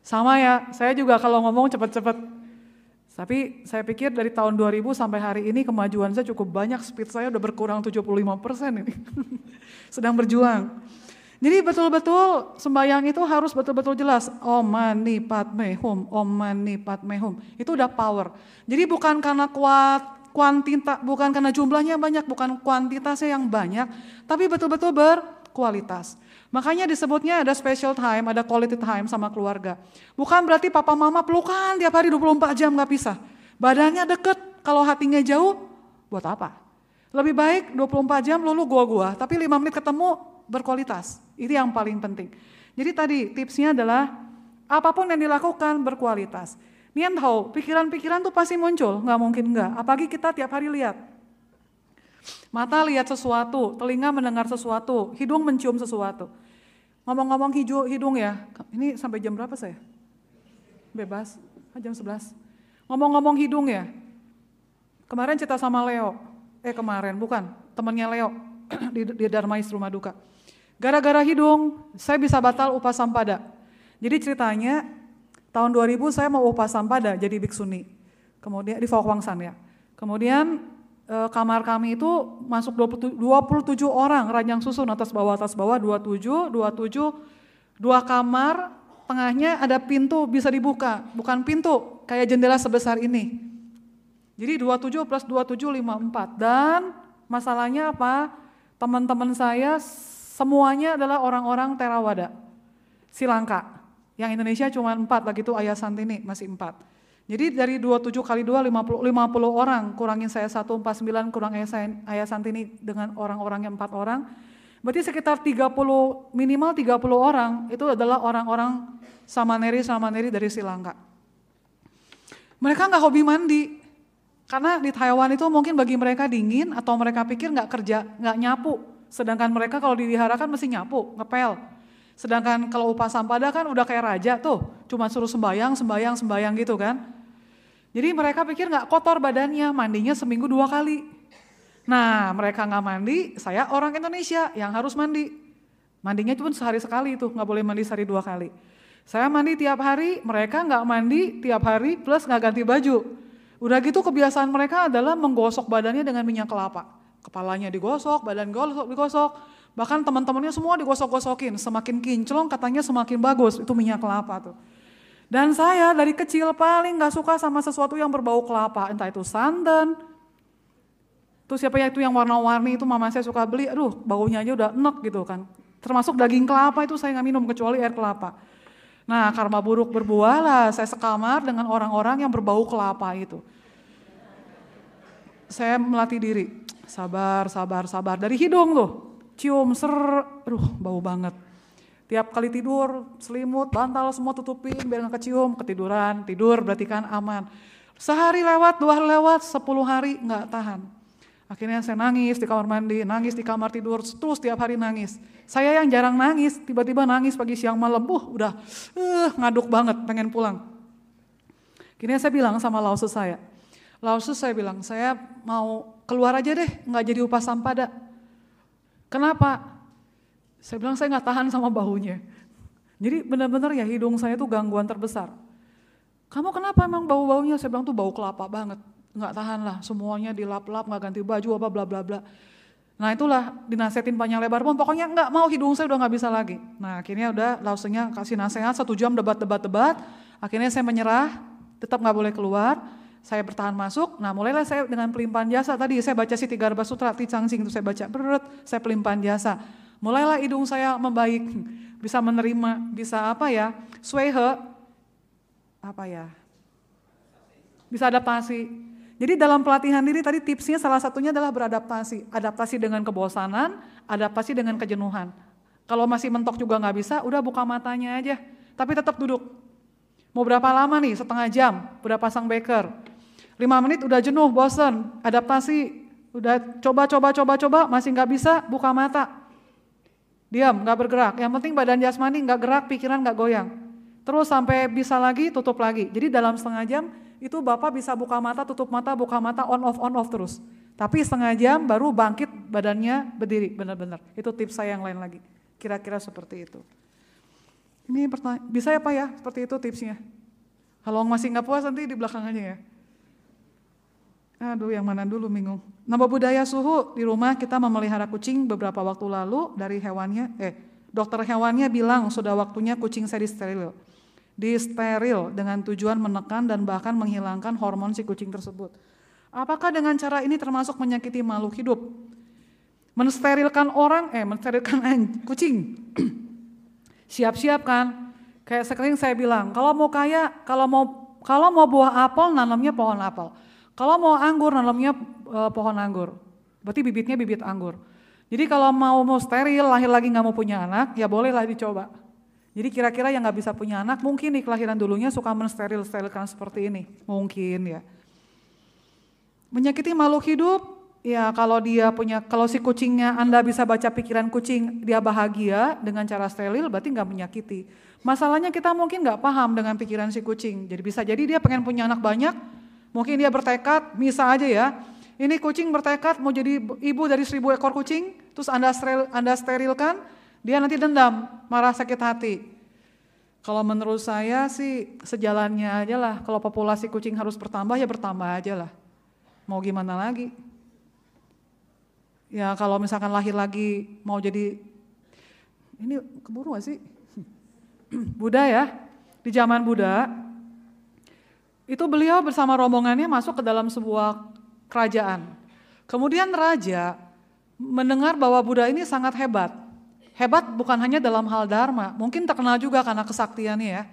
Sama ya, saya juga kalau ngomong cepet-cepet. Tapi saya pikir dari tahun 2000 sampai hari ini kemajuan saya cukup banyak, speed saya udah berkurang 75 persen ini. [laughs] Sedang berjuang. Jadi betul-betul sembahyang itu harus betul-betul jelas. Om mani padme hum, om mani padme hum. Itu udah power. Jadi bukan karena kuat kuantita, bukan karena jumlahnya banyak, bukan kuantitasnya yang banyak, tapi betul-betul berkualitas. Makanya disebutnya ada special time, ada quality time sama keluarga. Bukan berarti papa mama pelukan tiap hari 24 jam gak pisah. Badannya deket, kalau hatinya jauh, buat apa? Lebih baik 24 jam lulu gua-gua, tapi 5 menit ketemu berkualitas. Itu yang paling penting. Jadi tadi tipsnya adalah apa pun yang dilakukan berkualitas. Nian tahu, pikiran-pikiran tuh pasti muncul, nggak mungkin nggak. Apalagi kita tiap hari lihat. Mata lihat sesuatu, telinga mendengar sesuatu, hidung mencium sesuatu. Ngomong-ngomong hidung ya, ini sampai jam berapa saya? Bebas, ah, jam 11. Ngomong-ngomong hidung ya, kemarin cerita sama Leo, eh kemarin, bukan, temannya Leo [clears throat] di, di Darmais Rumah Duka. Gara-gara hidung, saya bisa batal upah sampada. Jadi ceritanya, tahun 2000 saya mau upah sampada jadi biksuni. Kemudian di Fokwangsan ya. Kemudian e, kamar kami itu masuk 27, 27 orang ranjang susun atas bawah atas bawah 27, 27, dua kamar, tengahnya ada pintu bisa dibuka, bukan pintu kayak jendela sebesar ini. Jadi 27 plus 27 54 dan masalahnya apa? Teman-teman saya Semuanya adalah orang-orang Terawada, Silangka. Yang Indonesia cuma empat, lagi itu Ayah Santini masih empat. Jadi dari 27 kali 2, 50, 50 orang, kurangin saya 149, kurang Ayah Santini dengan orang-orang yang empat orang. Berarti sekitar 30, minimal 30 orang, itu adalah orang-orang Samaneri-Samaneri dari Silangka. Mereka nggak hobi mandi, karena di Taiwan itu mungkin bagi mereka dingin atau mereka pikir nggak kerja, nggak nyapu. Sedangkan mereka kalau didihara kan mesti nyapu, ngepel. Sedangkan kalau upah sampada kan udah kayak raja tuh, cuma suruh sembayang, sembayang, sembayang gitu kan. Jadi mereka pikir nggak kotor badannya, mandinya seminggu dua kali. Nah mereka nggak mandi, saya orang Indonesia yang harus mandi. Mandinya cuma sehari sekali tuh, nggak boleh mandi sehari dua kali. Saya mandi tiap hari, mereka nggak mandi tiap hari plus nggak ganti baju. Udah gitu kebiasaan mereka adalah menggosok badannya dengan minyak kelapa. Kepalanya digosok, badan gosok, digosok. Bahkan teman-temannya semua digosok-gosokin. Semakin kinclong katanya semakin bagus. Itu minyak kelapa tuh. Dan saya dari kecil paling gak suka sama sesuatu yang berbau kelapa. Entah itu santan, Terus siapa ya itu yang warna-warni itu mama saya suka beli, aduh baunya aja udah enek gitu kan. Termasuk daging kelapa itu saya nggak minum kecuali air kelapa. Nah karma buruk berbuah lah, saya sekamar dengan orang-orang yang berbau kelapa itu. Saya melatih diri, sabar, sabar, sabar. Dari hidung tuh, cium, ser, aduh bau banget. Tiap kali tidur, selimut, bantal semua tutupin biar gak kecium, ketiduran, tidur berarti kan aman. Sehari lewat, dua hari lewat, sepuluh hari nggak tahan. Akhirnya saya nangis di kamar mandi, nangis di kamar tidur, terus tiap hari nangis. Saya yang jarang nangis, tiba-tiba nangis pagi siang malam, uh, udah uh, ngaduk banget, pengen pulang. Akhirnya saya bilang sama lausus saya, lausus saya bilang, saya mau keluar aja deh, nggak jadi upah sampada. Kenapa? Saya bilang saya nggak tahan sama bahunya. Jadi benar-benar ya hidung saya tuh gangguan terbesar. Kamu kenapa emang bau-baunya? Saya bilang tuh bau kelapa banget. Nggak tahan lah, semuanya dilap-lap, nggak ganti baju apa bla bla bla. Nah itulah dinasetin panjang lebar pun pokoknya nggak mau hidung saya udah nggak bisa lagi. Nah akhirnya udah langsungnya kasih nasihat satu jam debat-debat-debat. Akhirnya saya menyerah, tetap nggak boleh keluar saya bertahan masuk, nah mulailah saya dengan pelimpahan jasa tadi, saya baca si tiga sutra, Ticangsing itu saya baca, berut, saya pelimpahan jasa. Mulailah hidung saya membaik, bisa menerima, bisa apa ya, swehe, apa ya, bisa adaptasi. Jadi dalam pelatihan diri tadi tipsnya salah satunya adalah beradaptasi. Adaptasi dengan kebosanan, adaptasi dengan kejenuhan. Kalau masih mentok juga nggak bisa, udah buka matanya aja. Tapi tetap duduk. Mau berapa lama nih? Setengah jam, udah pasang beker. Lima menit udah jenuh, bosen, adaptasi, udah coba, coba, coba, coba, masih nggak bisa, buka mata. Diam, nggak bergerak. Yang penting badan jasmani nggak gerak, pikiran nggak goyang. Terus sampai bisa lagi, tutup lagi. Jadi dalam setengah jam itu Bapak bisa buka mata, tutup mata, buka mata, on off, on off terus. Tapi setengah jam baru bangkit badannya berdiri, benar-benar. Itu tips saya yang lain lagi. Kira-kira seperti itu. Ini pertanyaan, bisa ya Pak ya? Seperti itu tipsnya. Kalau masih nggak puas nanti di belakang ya. Aduh, yang mana dulu bingung. Nama budaya suhu di rumah kita memelihara kucing beberapa waktu lalu dari hewannya, eh dokter hewannya bilang sudah waktunya kucing saya disteril. Disteril dengan tujuan menekan dan bahkan menghilangkan hormon si kucing tersebut. Apakah dengan cara ini termasuk menyakiti makhluk hidup? Mensterilkan orang, eh mensterilkan [laughs] kucing. [clears throat] Siap-siap kan? Kayak sekering saya bilang, kalau mau kaya, kalau mau kalau mau buah apel nanamnya pohon apel. Kalau mau anggur nanamnya uh, pohon anggur. Berarti bibitnya bibit anggur. Jadi kalau mau mau steril, lahir lagi nggak mau punya anak, ya bolehlah dicoba. Jadi kira-kira yang nggak bisa punya anak, mungkin di kelahiran dulunya suka mensteril-sterilkan seperti ini, mungkin ya. Menyakiti makhluk hidup, ya kalau dia punya, kalau si kucingnya Anda bisa baca pikiran kucing, dia bahagia dengan cara steril, berarti nggak menyakiti. Masalahnya kita mungkin nggak paham dengan pikiran si kucing, jadi bisa jadi dia pengen punya anak banyak, Mungkin dia bertekad, misal aja ya, ini kucing bertekad mau jadi ibu dari seribu ekor kucing, terus Anda, steril, anda sterilkan, dia nanti dendam, marah sakit hati. Kalau menurut saya sih sejalannya aja lah, kalau populasi kucing harus bertambah ya bertambah aja lah. Mau gimana lagi? Ya kalau misalkan lahir lagi mau jadi, ini keburu gak sih? [clears throat] Buddha ya, di zaman Buddha itu beliau bersama rombongannya masuk ke dalam sebuah kerajaan. Kemudian raja mendengar bahwa Buddha ini sangat hebat. Hebat bukan hanya dalam hal dharma, mungkin terkenal juga karena kesaktiannya ya.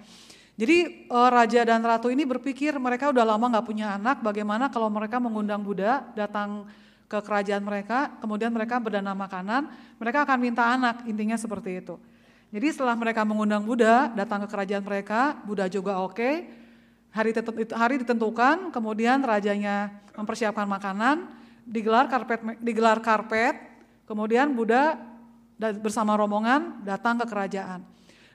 Jadi eh, raja dan ratu ini berpikir mereka udah lama nggak punya anak, bagaimana kalau mereka mengundang Buddha datang ke kerajaan mereka, kemudian mereka berdana makanan, mereka akan minta anak, intinya seperti itu. Jadi setelah mereka mengundang Buddha datang ke kerajaan mereka, Buddha juga oke, okay, Hari, hari ditentukan, kemudian rajanya mempersiapkan makanan, digelar karpet, digelar karpet, kemudian Buddha bersama rombongan datang ke kerajaan.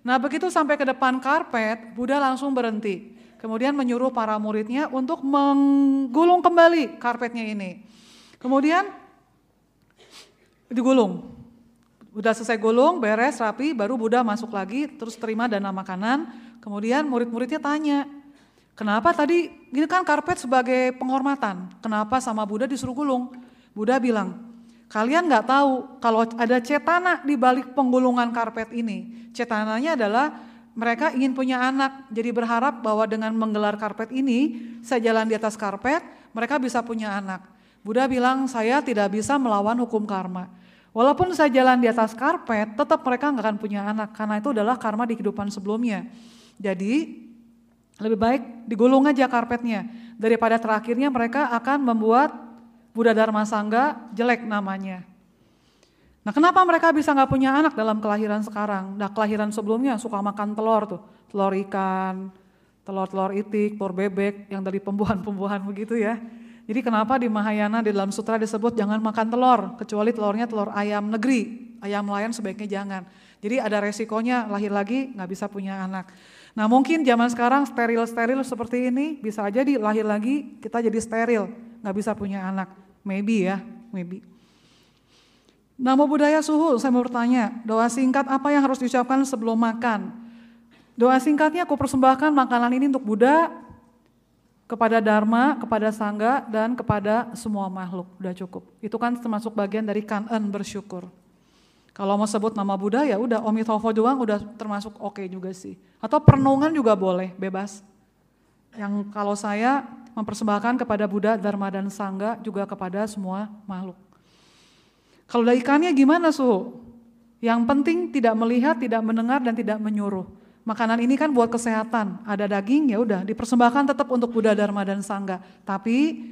Nah begitu sampai ke depan karpet, Buddha langsung berhenti. Kemudian menyuruh para muridnya untuk menggulung kembali karpetnya ini. Kemudian digulung. Udah selesai gulung, beres, rapi, baru Buddha masuk lagi, terus terima dana makanan. Kemudian murid-muridnya tanya, Kenapa tadi, ini kan karpet sebagai penghormatan, kenapa sama Buddha disuruh gulung? Buddha bilang, kalian nggak tahu kalau ada cetana di balik penggulungan karpet ini. Cetananya adalah mereka ingin punya anak, jadi berharap bahwa dengan menggelar karpet ini, saya jalan di atas karpet, mereka bisa punya anak. Buddha bilang, saya tidak bisa melawan hukum karma. Walaupun saya jalan di atas karpet, tetap mereka nggak akan punya anak, karena itu adalah karma di kehidupan sebelumnya. Jadi lebih baik digulung aja karpetnya daripada terakhirnya mereka akan membuat Buddha Dharma Sangga jelek namanya. Nah kenapa mereka bisa nggak punya anak dalam kelahiran sekarang? Nah kelahiran sebelumnya suka makan telur tuh, telur ikan, telur-telur itik, telur bebek yang dari pembuahan-pembuahan [laughs] begitu ya. Jadi kenapa di Mahayana di dalam sutra disebut jangan makan telur, kecuali telurnya telur ayam negeri, ayam lain sebaiknya jangan. Jadi ada resikonya lahir lagi nggak bisa punya anak. Nah mungkin zaman sekarang steril-steril seperti ini bisa aja dilahir lagi kita jadi steril, nggak bisa punya anak. Maybe ya, maybe. Nama budaya suhu, saya mau bertanya, doa singkat apa yang harus diucapkan sebelum makan? Doa singkatnya aku persembahkan makanan ini untuk Buddha, kepada Dharma, kepada Sangga, dan kepada semua makhluk. Udah cukup. Itu kan termasuk bagian dari kanan bersyukur. Kalau mau sebut nama Buddha ya udah Omitofo doang udah termasuk oke okay juga sih. Atau perenungan juga boleh, bebas. Yang kalau saya mempersembahkan kepada Buddha, Dharma dan Sangga juga kepada semua makhluk. Kalau dari ikannya gimana suhu? Yang penting tidak melihat, tidak mendengar dan tidak menyuruh. Makanan ini kan buat kesehatan, ada daging ya udah dipersembahkan tetap untuk Buddha, Dharma dan Sangga. Tapi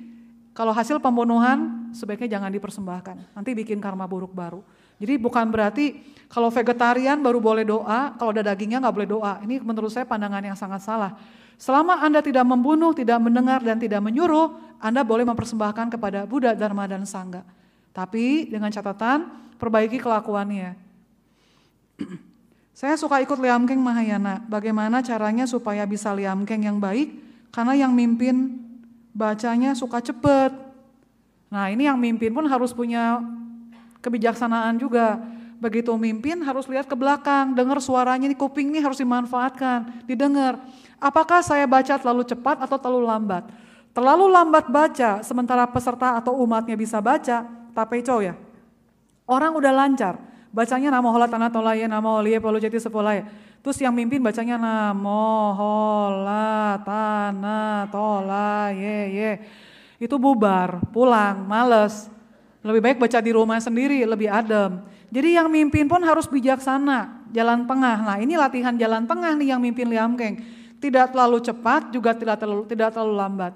kalau hasil pembunuhan sebaiknya jangan dipersembahkan. Nanti bikin karma buruk baru. Jadi bukan berarti kalau vegetarian baru boleh doa, kalau ada dagingnya nggak boleh doa. Ini menurut saya pandangan yang sangat salah. Selama Anda tidak membunuh, tidak mendengar, dan tidak menyuruh, Anda boleh mempersembahkan kepada Buddha, Dharma, dan Sangha. Tapi dengan catatan, perbaiki kelakuannya. [clears throat] Saya suka ikut Liamkeng Mahayana. Bagaimana caranya supaya bisa Liamkeng yang baik? Karena yang mimpin bacanya suka cepet. Nah ini yang mimpin pun harus punya kebijaksanaan juga. Begitu mimpin harus lihat ke belakang, dengar suaranya di kuping ini harus dimanfaatkan, didengar. Apakah saya baca terlalu cepat atau terlalu lambat? Terlalu lambat baca, sementara peserta atau umatnya bisa baca, tapeco ya. Orang udah lancar, bacanya namo hola tanah tolaya, namo holie polo jati sepolaya. Terus yang mimpin bacanya namo hola tanah tolaya. Itu bubar, pulang, males. Lebih baik baca di rumah sendiri, lebih adem. Jadi yang mimpin pun harus bijaksana, jalan tengah. Nah ini latihan jalan tengah nih yang mimpin Liamkeng. Tidak terlalu cepat, juga tidak terlalu tidak terlalu lambat.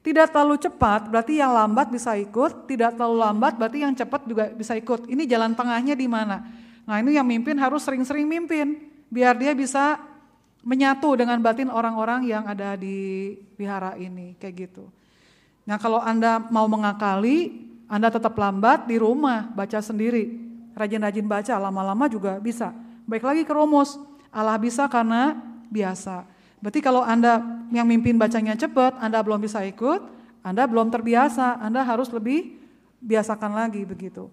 Tidak terlalu cepat berarti yang lambat bisa ikut, tidak terlalu lambat berarti yang cepat juga bisa ikut. Ini jalan tengahnya di mana? Nah ini yang mimpin harus sering-sering mimpin, biar dia bisa menyatu dengan batin orang-orang yang ada di wihara ini, kayak gitu. Nah kalau Anda mau mengakali, Anda tetap lambat di rumah, baca sendiri rajin-rajin baca, lama-lama juga bisa. Baik lagi ke rumus, Allah bisa karena biasa. Berarti kalau Anda yang mimpin bacanya cepat, Anda belum bisa ikut, Anda belum terbiasa, Anda harus lebih biasakan lagi begitu.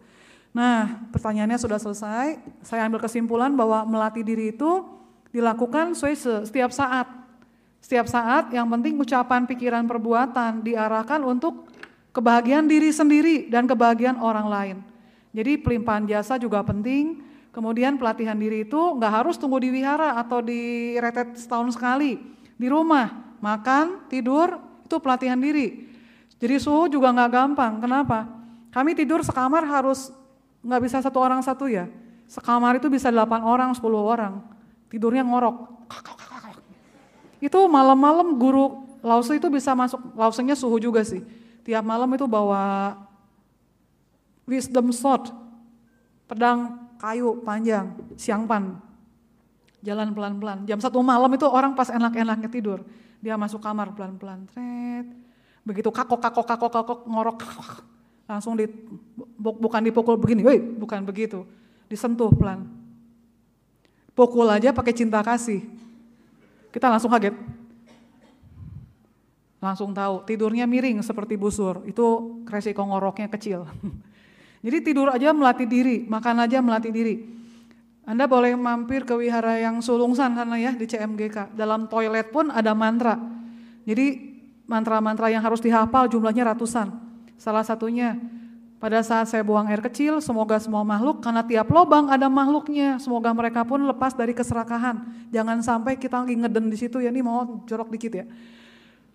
Nah, pertanyaannya sudah selesai. Saya ambil kesimpulan bahwa melatih diri itu dilakukan setiap saat. Setiap saat yang penting ucapan, pikiran, perbuatan diarahkan untuk kebahagiaan diri sendiri dan kebahagiaan orang lain. Jadi pelimpahan jasa juga penting. Kemudian pelatihan diri itu nggak harus tunggu di wihara atau di retet setahun sekali. Di rumah, makan, tidur, itu pelatihan diri. Jadi suhu juga nggak gampang. Kenapa? Kami tidur sekamar harus nggak bisa satu orang satu ya. Sekamar itu bisa delapan orang, sepuluh orang. Tidurnya ngorok. Itu malam-malam guru Lause itu bisa masuk, Lausenya suhu juga sih. Tiap malam itu bawa wisdom sword, pedang kayu panjang, siangpan, jalan pelan-pelan. Jam satu malam itu orang pas enak-enaknya tidur, dia masuk kamar pelan-pelan, tret. Begitu kakok, kakok, kakok, kakok, ngorok, langsung di, bukan dipukul begini, woi, bukan begitu, disentuh pelan. Pukul aja pakai cinta kasih. Kita langsung kaget. Langsung tahu, tidurnya miring seperti busur, itu resiko ngoroknya kecil. [laughs] Jadi tidur aja melatih diri, makan aja melatih diri. Anda boleh mampir ke wihara yang Sulungsan sana ya di CMGK. Dalam toilet pun ada mantra. Jadi mantra-mantra yang harus dihafal jumlahnya ratusan. Salah satunya pada saat saya buang air kecil, semoga semua makhluk karena tiap lubang ada makhluknya. Semoga mereka pun lepas dari keserakahan. Jangan sampai kita lagi ngeden di situ ya, ini mau jorok dikit ya.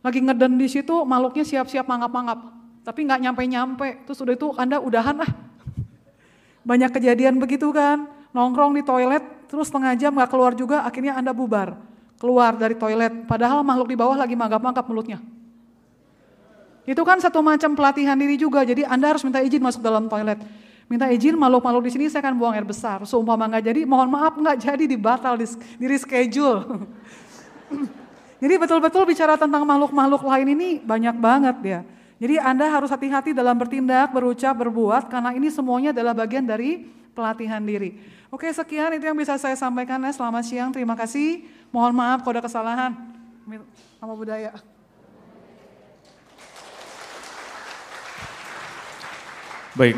Lagi ngeden di situ, makhluknya siap-siap mangap-mangap tapi nggak nyampe-nyampe. Terus udah itu Anda udahan ah. [laughs] Banyak kejadian begitu kan, nongkrong di toilet, terus setengah jam nggak keluar juga, akhirnya Anda bubar. Keluar dari toilet, padahal makhluk di bawah lagi mangkap-mangkap mulutnya. Itu kan satu macam pelatihan diri juga, jadi Anda harus minta izin masuk dalam toilet. Minta izin makhluk-makhluk di sini saya akan buang air besar. Seumpama nggak jadi, mohon maaf nggak jadi dibatal, di, di reschedule. [laughs] jadi betul-betul bicara tentang makhluk-makhluk lain ini banyak banget ya. Jadi Anda harus hati-hati dalam bertindak, berucap, berbuat, karena ini semuanya adalah bagian dari pelatihan diri. Oke sekian itu yang bisa saya sampaikan ya. Selamat siang, terima kasih. Mohon maaf kalau ada kesalahan. Nama budaya. Baik.